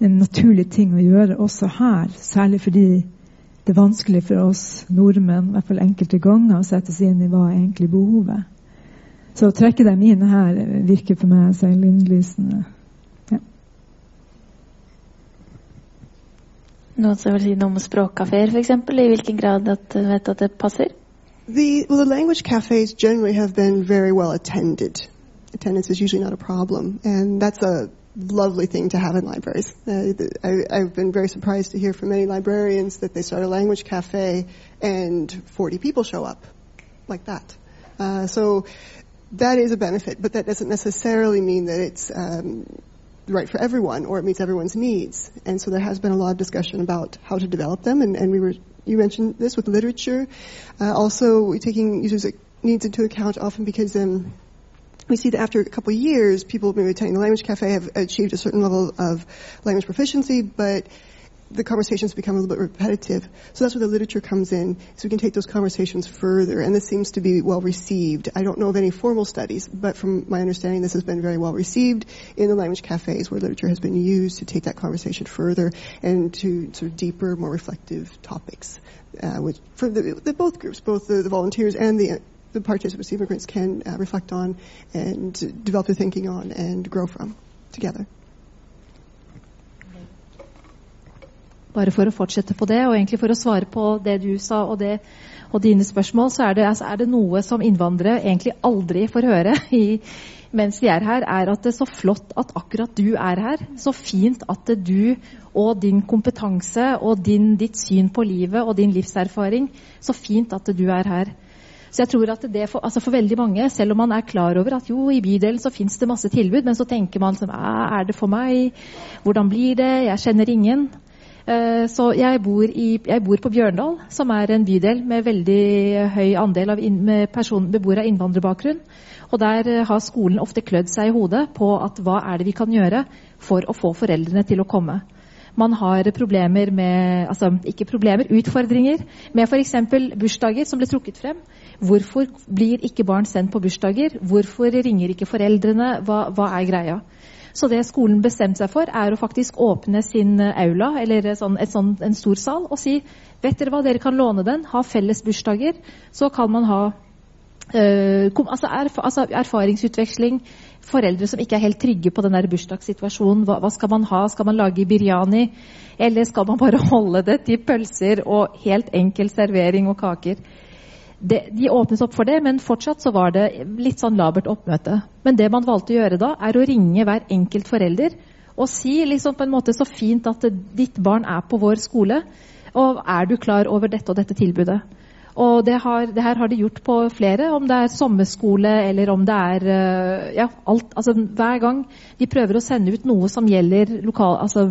en naturlig ting å gjøre også her. Særlig fordi det er vanskelig for oss nordmenn i hvert fall enkelte ganger å sette seg inn i hva er egentlig behovet. Så å trekke dem inn her virker for meg selvinnlysende. Ja. Noen som vil si noe om språkkafeer, f.eks.? I hvilken grad at, vet at det passer? The, well, the language cafes generally have been very well attended. Attendance is usually not a problem, and that's a lovely thing to have in libraries. Uh, I, have been very surprised to hear from many librarians that they start a language cafe and 40 people show up like that. Uh, so that is a benefit, but that doesn't necessarily mean that it's um, right for everyone or it meets everyone's needs. And so there has been a lot of discussion about how to develop them, and, and we were you mentioned this with literature. Uh, also, taking users' needs into account often because um, we see that after a couple of years, people maybe attending the language cafe have achieved a certain level of language proficiency, but the conversations become a little bit repetitive. So that's where the literature comes in, so we can take those conversations further. And this seems to be well received. I don't know of any formal studies, but from my understanding, this has been very well received in the language cafes where literature has been used to take that conversation further and to sort of deeper, more reflective topics. Uh, which for the, the, both groups, both the, the volunteers and the the participants, immigrants, can uh, reflect on and develop their thinking on and grow from together. Bare for å fortsette på det, og egentlig for å svare på det du sa og, det, og dine spørsmål, så er det, altså, er det, noe som innvandrere egentlig aldri får høre i, mens de er her, er at det er så flott at akkurat du er her. Så fint at du og din kompetanse og din, ditt syn på livet og din livserfaring Så fint at du er her. Så jeg tror at det for, altså for, veldig mange, selv om man er klar over at jo, i bydelen så fins det masse tilbud, men så tenker man som er det for meg? Hvordan blir det? Jeg kjenner ingen. Uh, så jeg bor, i, jeg bor, på Bjørndal, som er en bydel med veldig høy andel av in, person, beboere av innvandrerbakgrunn. Og der uh, har skolen ofte klødd seg i hodet på at hva er det vi kan gjøre for å få foreldrene til å komme man har problemer med altså ikke problemer, utfordringer med f.eks. bursdager som ble trukket frem. Hvorfor blir ikke barn sendt på bursdager? Hvorfor ringer ikke foreldrene? Hva, hva er greia? Så det skolen bestemte seg for, er å faktisk åpne sin aula, eller sånn, sånn, en stor sal, og si vet dere hva, dere kan låne den, ha felles bursdager. Så kan man ha øh, altså, erf altså erfaringsutveksling. Foreldre som ikke er helt trygge på den der bursdagssituasjonen. Hva, hva, skal man ha? Skal man lage biryani? Eller skal man bare holde det til pølser og helt enkel servering og kaker? Det, de åpnet opp for det, men fortsatt så var det litt sånn labert oppmøte. Men det man valgte å gjøre da, er å ringe hver enkelt forelder og si liksom på en måte så fint at ditt barn er på vår skole, og er du klar over dette og dette tilbudet? Og det, har, det, her har de gjort på flere, om det er sommerskole eller om det er eh, ja, alt. Altså hver gang de prøver å sende ut noe som gjelder lokal, altså,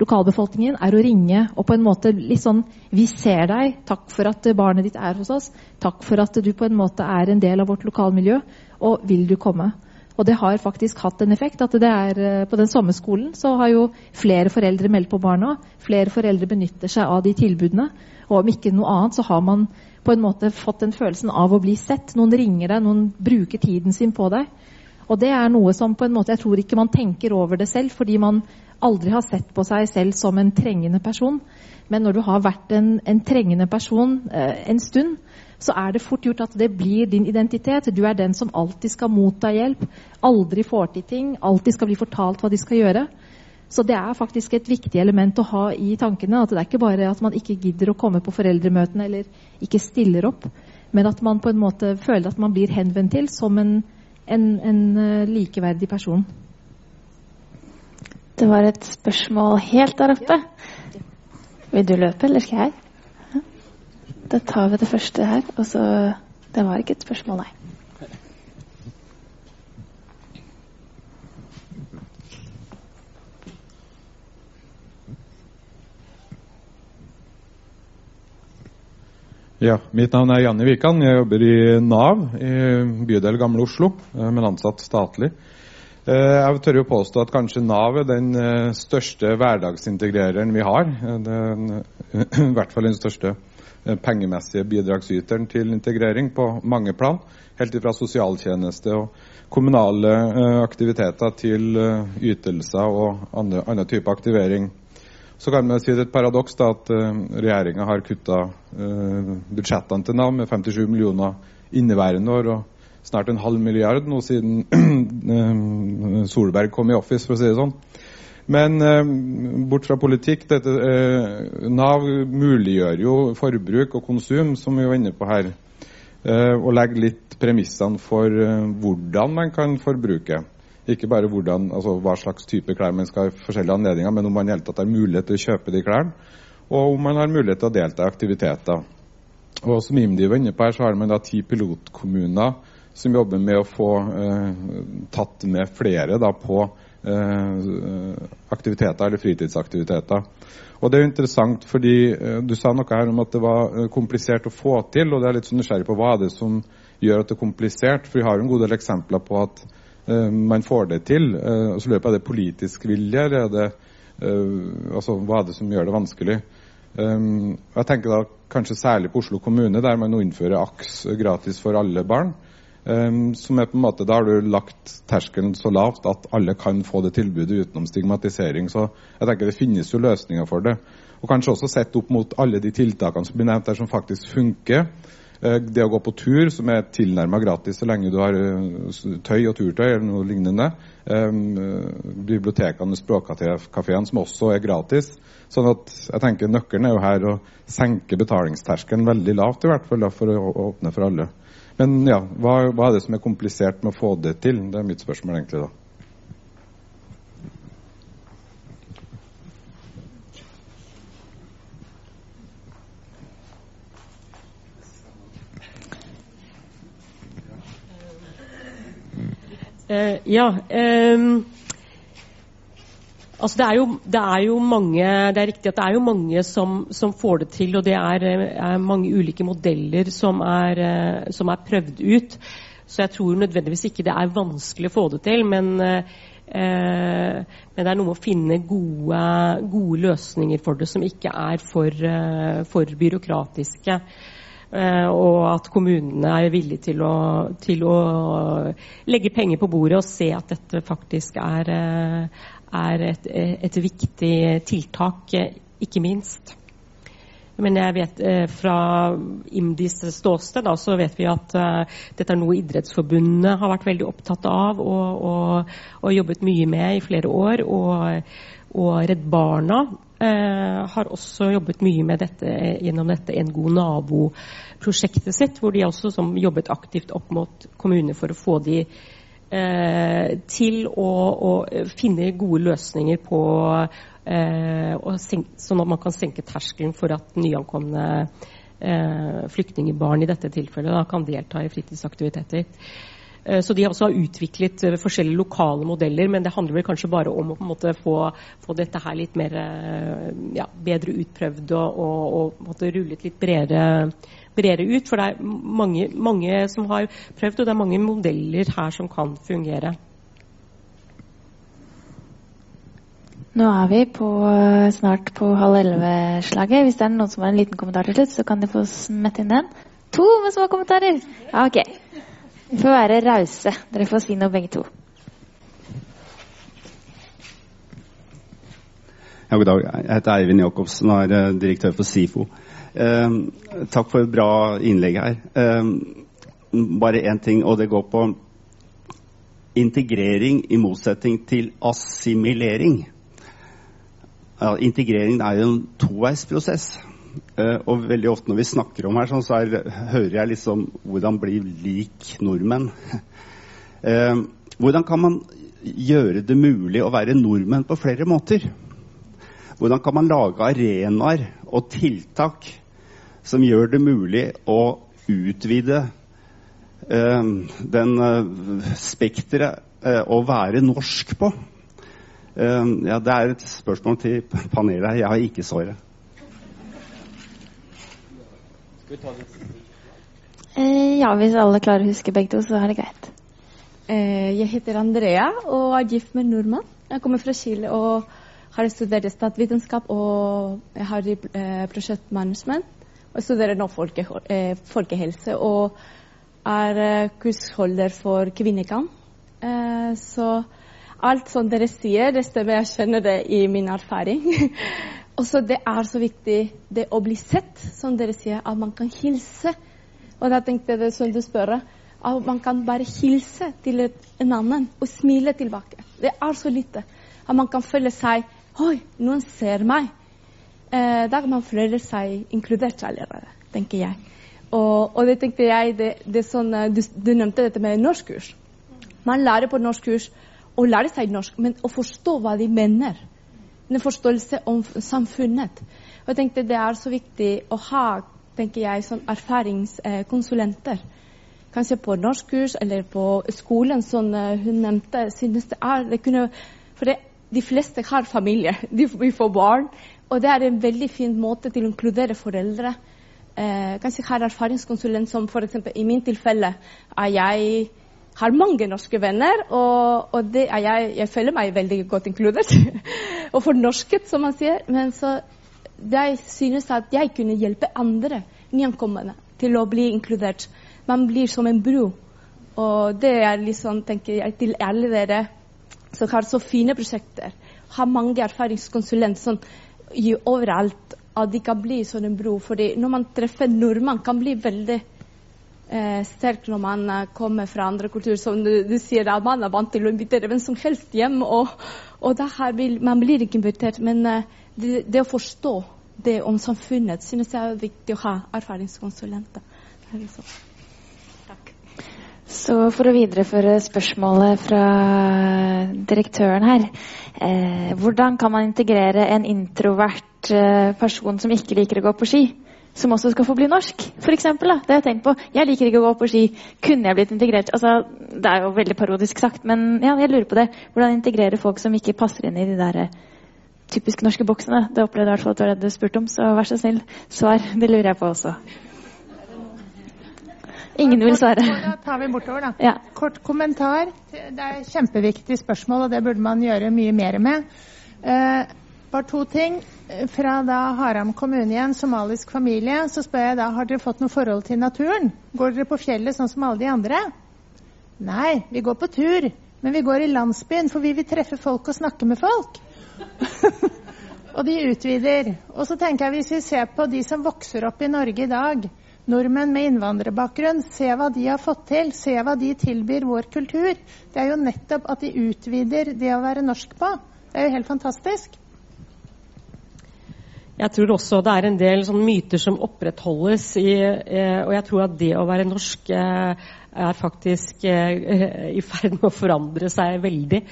lokalbefolkningen, er å ringe og på en måte litt sånn Vi ser deg. Takk for at barnet ditt er hos oss. Takk for at du på en måte er en del av vårt lokalmiljø. Og vil du komme? Og det har faktisk hatt en effekt. at det er eh, På den sommerskolen så har jo flere foreldre meldt på barna. Flere foreldre benytter seg av de tilbudene. Og om ikke noe annet så har man på en måte fått den følelsen av å bli sett. Noen ringer deg, noen bruker tiden sin på deg. Og det er noe som på en måte jeg tror ikke man tenker over det selv, fordi man aldri har sett på seg selv som en trengende person. Men når du har vært en, en trengende person eh, en stund, så er det fort gjort at det blir din identitet. Du er den som alltid skal motta hjelp, aldri får til ting, alltid skal bli fortalt hva de skal gjøre. Så det er faktisk et viktig element å ha i tankene. At det er ikke bare at man ikke gidder å komme på foreldremøtene eller ikke stiller opp, men at man på en måte føler at man blir henvendt til som en, en, en eh, likeverdig person. Det var et spørsmål helt der oppe. Vil du løpe, eller skal jeg? Da tar vi det første her. Og så Det var ikke et spørsmål, nei. Ja, Mitt navn er Janni Wikan. Jeg jobber i Nav i bydel Gamle Oslo, eh, men ansatt statlig. Eh, jeg tør jo påstå at kanskje Nav er den eh, største hverdagsintegrereren vi har. Den, I hvert fall den største pengemessige bidragsyteren til integrering på mange plan. Helt fra sosialtjeneste og kommunale aktiviteter til ytelser og andre, andre typer aktivering. Så kan man si det er et paradoks da, at uh, regjeringa har kutta uh, budsjettene til Nav med 57 millioner inneværende år og snart en halv milliard nå siden uh, Solberg kom i office, for å si det sånn. Men bort fra politikk dette, Nav muliggjør jo forbruk og konsum, som vi var inne på her, og legger litt premissene for hvordan man kan forbruke. Ikke bare hvordan, altså hva slags type klær man skal ha i forskjellige anledninger, men om man i hele tatt har mulighet til å kjøpe de klærne, og om man har mulighet til å delta i aktiviteter. Og Som IMDi var inne på her, så har man da ti pilotkommuner som jobber med å få eh, tatt med flere da, på eh, aktiviteter eller fritidsaktiviteter. Og Det er jo interessant, fordi eh, du sa noe her om at det var eh, komplisert å få til. og det er litt så nysgjerrig på Hva er det som gjør at det er komplisert? For Vi har jo en god del eksempler på at man får det til. Eh, og så lurer jeg det politisk vilje, eller er det eh, altså, hva er det som gjør det vanskelig? jeg tenker da kanskje særlig på Oslo kommune, der man nå innfører AKS gratis for alle barn. som er på en måte, Da har du lagt terskelen så lavt at alle kan få det tilbudet utenom stigmatisering. Så jeg tenker det finnes jo løsninger for det. Og kanskje også sett opp mot alle de tiltakene som blir nevnt der, som faktisk funker. Eh, det å gå på tur, som er tilnærma gratis så lenge du har eh, tøy og turtøy eller noe lignende. Eh, bibliotekene og språkkafeene, som også er gratis. Sånn at jeg tenker Nøkkelen er jo her å senke betalingsterskelen veldig lavt, i hvert fall for å åpne for alle. Men ja, hva, hva er det som er komplisert med å få det til? Det er mitt spørsmål egentlig da. Uh, ja. Um, altså det, er jo, det er jo mange Det er riktig at det er jo mange som, som får det til, og det er, er mange ulike modeller som er, uh, som er, prøvd ut. Så jeg tror nødvendigvis ikke det er vanskelig å få det til, men, uh, men det er noe med å finne gode, gode, løsninger for det som ikke er for, for byråkratiske. Eh, og at kommunene er villige til å, til å, legge penger på bordet og se at dette faktisk er, eh, er et, et, viktig tiltak, ikke minst. Men jeg vet eh, fra IMDis ståsted da, så vet vi at dette er noe Idrettsforbundet har vært veldig opptatt av og, og, og jobbet mye med i flere år. Og, og Redd Barna eh, har også jobbet mye med dette gjennom dette En god nabo-prosjektet sitt, hvor de også som jobbet aktivt opp mot kommuner for å få de eh, til å, å, finne gode løsninger på eh, senke, Sånn at man kan senke terskelen for at nyankomne eh, flyktningbarn i dette tilfellet da, kan delta i fritidsaktiviteter. Eh, så de også har utviklet eh, forskjellige lokale modeller, men det handler vel kanskje bare om å på en måte få, få dette her litt mer eh, ja, bedre utprøvd og, og, og rullet litt bredere, bredere, ut. For det er mange, mange, som har prøvd, og det er mange modeller her som kan fungere. Nå er vi på, snart på halv elleve-slaget. Hvis det er noen som har en liten kommentar til slutt, så kan de få smette inn den. To med små kommentarer! Ok. Vi får være rause. Dere får si noe begge to. Ja, god dag. Jeg heter Eivind Jacobsen og er eh, direktør for SIFO. Eh, takk for et bra innlegg her. Eh, bare én ting, og det går på integrering i motsetning til assimilering. Ja, integrering er jo en toveisprosess. Uh, og veldig ofte når vi snakker om her, sånn, så er, hører jeg liksom hvordan bli lik nordmenn. Uh, hvordan kan man gjøre det mulig å være nordmenn på flere måter? Hvordan kan man lage arenaer og tiltak som gjør det mulig å utvide uh, den spekteret å være norsk på? ja, det er et spørsmål til panelet. Jeg har ikke svaret. Eh, ja, hvis alle klarer å huske begge to, så er det greit. Eh, jeg heter Andrea og er gift med nordmann. Jeg kommer fra Chile og har studert statsvitenskap og jeg har eh, prosjektmanagement. Og jeg studerer nå folke, eh, folkehelse og er eh, kursholder for kvinnekamp. Eh, så alt som dere sier, det stemmer. Jeg kjenner det i min erfaring. Og så det er så viktig det å bli sett, som dere sier, at man kan hilse. Og da tenkte jeg det du spør, at man kan bare hilse til en annen og smile tilbake. Det er så lite. At man kan føle seg Oi, noen ser meg. Eh, da kan man føle seg inkludert allerede, tenker jeg. Og, og det tenkte jeg det, det sånn, du, du, nevnte dette med norskkurs. Man lærer på norskkurs å lære seg norsk, men å forstå hva de mener en forståelse om samfunnet. Og jeg tenkte Det er så viktig å ha tenker jeg, som erfaringskonsulenter. Kanskje på norskkurs eller på skolen, som eh, hun nevnte. synes det er, det kunne, For det, de fleste har familie, de får barn. Og det er en veldig fin måte til å inkludere foreldre. Eh, kanskje har erfaringskonsulent som f.eks. i min tilfelle er jeg har mange norske venner, og, og jeg, jeg, føler meg veldig godt inkludert. og fornorsket, som man sier. Men så jeg synes at jeg kunne hjelpe andre nyankomne til å bli inkludert. Man blir som en bro. Og det er liksom, tenker jeg, til alle dere som har så fine prosjekter. Har mange erfaringskonsulenter sånn, overalt. At de kan bli sånn en bro. fordi når man treffer nordmann, kan bli veldig eh, sterk når man eh, kommer fra andre kulturer. Som du, du sier, at man er vant til å invitere hvem som helst hjem. Og, og vil, man blir ikke invitert. Men eh, det, det, å forstå det om samfunnet synes jeg er viktig å ha erfaringskonsulenter. Liksom. Takk. Så for å videreføre spørsmålet fra direktøren her. Eh, hvordan kan man integrere en introvert eh, person som ikke liker å gå på ski? Som også skal få bli norsk, f.eks. Det har jeg tenkt på. Jeg liker ikke å gå på ski. Kunne jeg blitt integrert? Altså, det er jo veldig parodisk sagt, men ja, jeg lurer på det. Hvordan integrere folk som ikke passer inn i de der eh, typisk norske boksene? Det opplevde jeg i hvert fall at det var det du spurte om, så vær så snill, svar. Det lurer jeg på også. Ingen vil svare. Da tar vi bortover, da. Ja. Kort kommentar. Det er et kjempeviktig spørsmål, og det burde man gjøre mye mer med. Eh, bare to ting. Fra da Haram kommune i en somalisk familie, så spør jeg da har dere fått noe forhold til naturen. Går dere på fjellet sånn som alle de andre? Nei, vi går på tur. Men vi går i landsbyen, for vi vil treffe folk og snakke med folk. og de utvider. Og så tenker jeg hvis vi ser på de som vokser opp i Norge i dag, nordmenn med innvandrerbakgrunn, se hva de har fått til, se hva de tilbyr vår kultur. Det er jo nettopp at de utvider det å være norsk på. Det er jo helt fantastisk. Jeg tror også det er en del sånn myter som opprettholdes. I, eh, og jeg tror at det å være norsk eh, er faktisk eh, i ferd med å forandre seg veldig.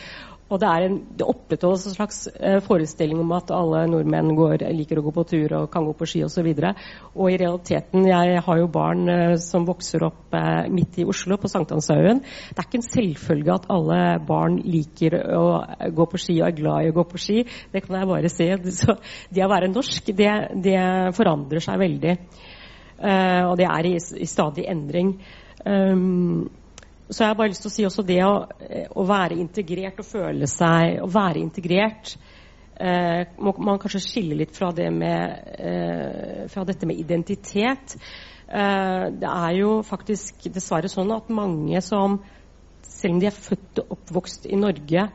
Og det, en, det opprettholdes en slags eh, forestilling om at alle nordmenn går, liker å gå på tur og kan gå på ski osv. Og, så og i realiteten, jeg har jo barn eh, som vokser opp eh, midt i Oslo, på Sankthanshaugen. Det er ikke en selvfølge at alle barn liker å gå på ski og er glad i å gå på ski. Det kan jeg bare se. Så det å være norsk, det, det forandrer seg veldig. Og det er i, i stadig endring. Um, så jeg har bare lyst til å si også det å, å være integrert og føle seg Å være integrert eh, må man kanskje skille litt fra, det med, eh, fra dette med identitet. Eh, det er jo faktisk dessverre sånn at mange som, selv om de er født og oppvokst i Norge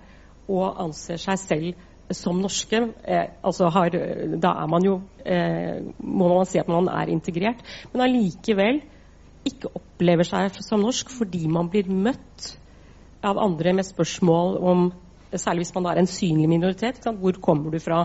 og anser seg selv som norske, eh, altså har, da er man jo eh, må man si at man er integrert, men allikevel ikke opplever seg som norsk fordi man blir møtt av andre med spørsmål om Særlig hvis man er en synlig minoritet. Hvor kommer du fra?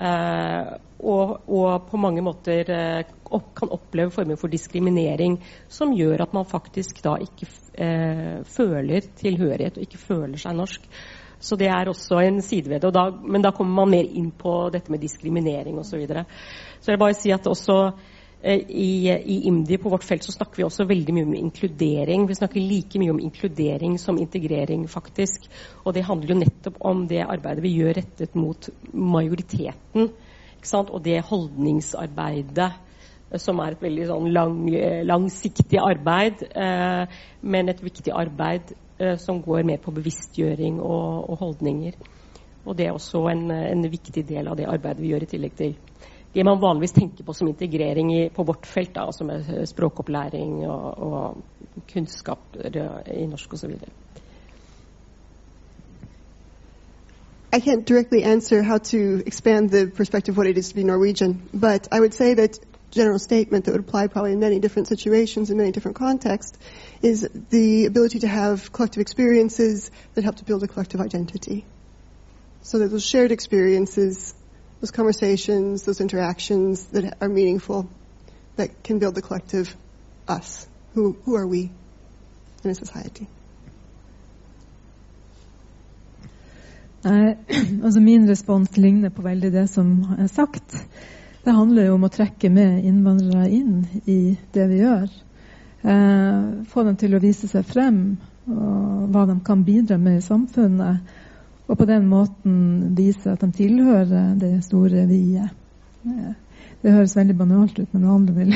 Eh, og, og, på mange måter eh, opp, kan oppleve former for diskriminering som gjør at man faktisk da ikke eh, føler tilhørighet og ikke føler seg norsk. Så det er også en side ved det. Da, men da kommer man mer inn på dette med diskriminering osv. Så, videre. så jeg vil bare si at også I, I, IMDi på vårt felt så snakker vi også veldig mye om inkludering. Vi snakker like mye om inkludering som integrering, faktisk. Og det handler jo nettopp om det arbeidet vi gjør rettet mot majoriteten. Og det holdningsarbeidet eh, som er et veldig sånn lang, eh, langsiktig arbeid, eh, men et viktig arbeid eh, som går mer på bevisstgjøring og, og, holdninger. Og det er også en, en viktig del av det arbeidet vi gjør i tillegg til det man vanligvis tenker på som integrering i, på vårt felt, da, eh, språkopplæring og, og kunnskaper i norsk osv. I can't directly answer how to expand the perspective of what it is to be Norwegian, but I would say that general statement that would apply probably in many different situations in many different contexts is the ability to have collective experiences that help to build a collective identity. So that those shared experiences those conversations, those interactions that are meaningful, that can build the collective us. Who, who are we in a society? Nei, altså Min respons ligner på veldig det som er sagt. Det handler jo om å trekke med innvandrere inn i det vi gjør. Eh, få dem til å vise seg frem, og hva de kan bidra med i samfunnet. Og på den måten vise at de tilhører det store vi-et. Det høres veldig banalt ut, men det handler vel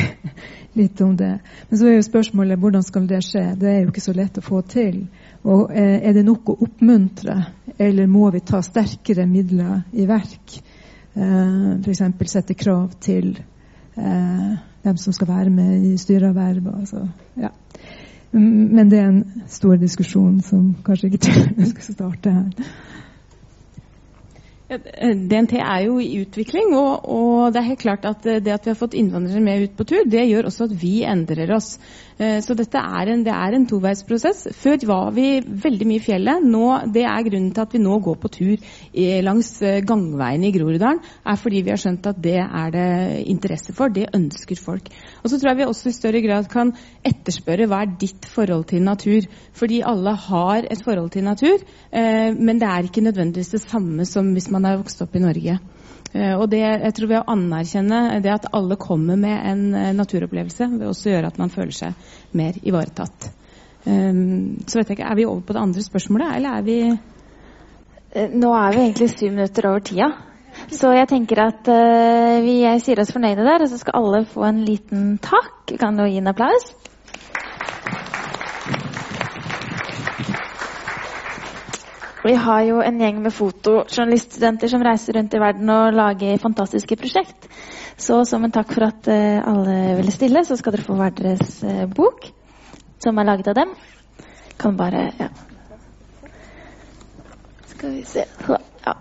litt om det. Men så er jo spørsmålet hvordan skal det skje? Det er jo ikke så lett å få til. Og eh, Er det nok å oppmuntre, eller må vi ta sterkere midler i verk? Eh, F.eks. sette krav til eh, hvem som skal være med i styreverv. Altså, ja. Men det er en stor diskusjon som kanskje ikke skal starte her. DNT er jo i utvikling, og, og, det er helt klart at det at vi har fått innvandrere med ut på tur, det gjør også at vi endrer oss. Eh, så dette er en, det er en toveisprosess. Før var vi veldig mye i fjellet. Nå, det er grunnen til at vi nå går på tur langs eh, gangveiene i Groruddalen, er fordi vi har skjønt at det er det interesse for. Det ønsker folk. Og så tror jeg vi også i større grad kan etterspørre hva er ditt forhold til natur. Fordi alle har et forhold til natur, eh, men det er ikke nødvendigvis det samme som hvis man er vokst opp i Norge. Eh, og det, jeg tror Ved å anerkjenne det at alle kommer med en eh, naturopplevelse, vil også gjøre at man føler seg mer ivaretatt. Um, så vet jeg ikke, Er vi over på det andre spørsmålet, eller er vi eh, Nå er vi egentlig syv minutter over tida. Så jeg tenker at vi sier oss fornøyde der, og så skal alle få en liten takk. Vi kan jo gi en applaus. Vi har jo en gjeng med fotojournaliststudenter som reiser rundt i verden og lager fantastiske prosjekt. Så som en takk for at uh, alle ville stille, så skal dere få hver deres uh, bok, som er laget av dem. Kan bare Ja. Skal vi se Ja.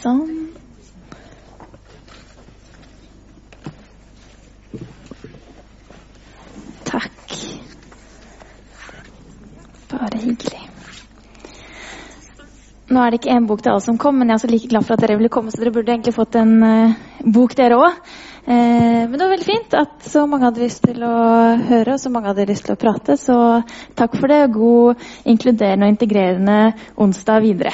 Sånn. Bare hyggelig. Nå er det ikke én bok til alle som kom, men jeg er også like glad for at dere ville komme, så dere burde egentlig fått en uh, bok, dere òg. Uh, eh, men det var veldig fint at så mange hadde lyst til å høre, og så mange hadde lyst til å prate. Så takk for det, og god inkluderende og integrerende onsdag videre.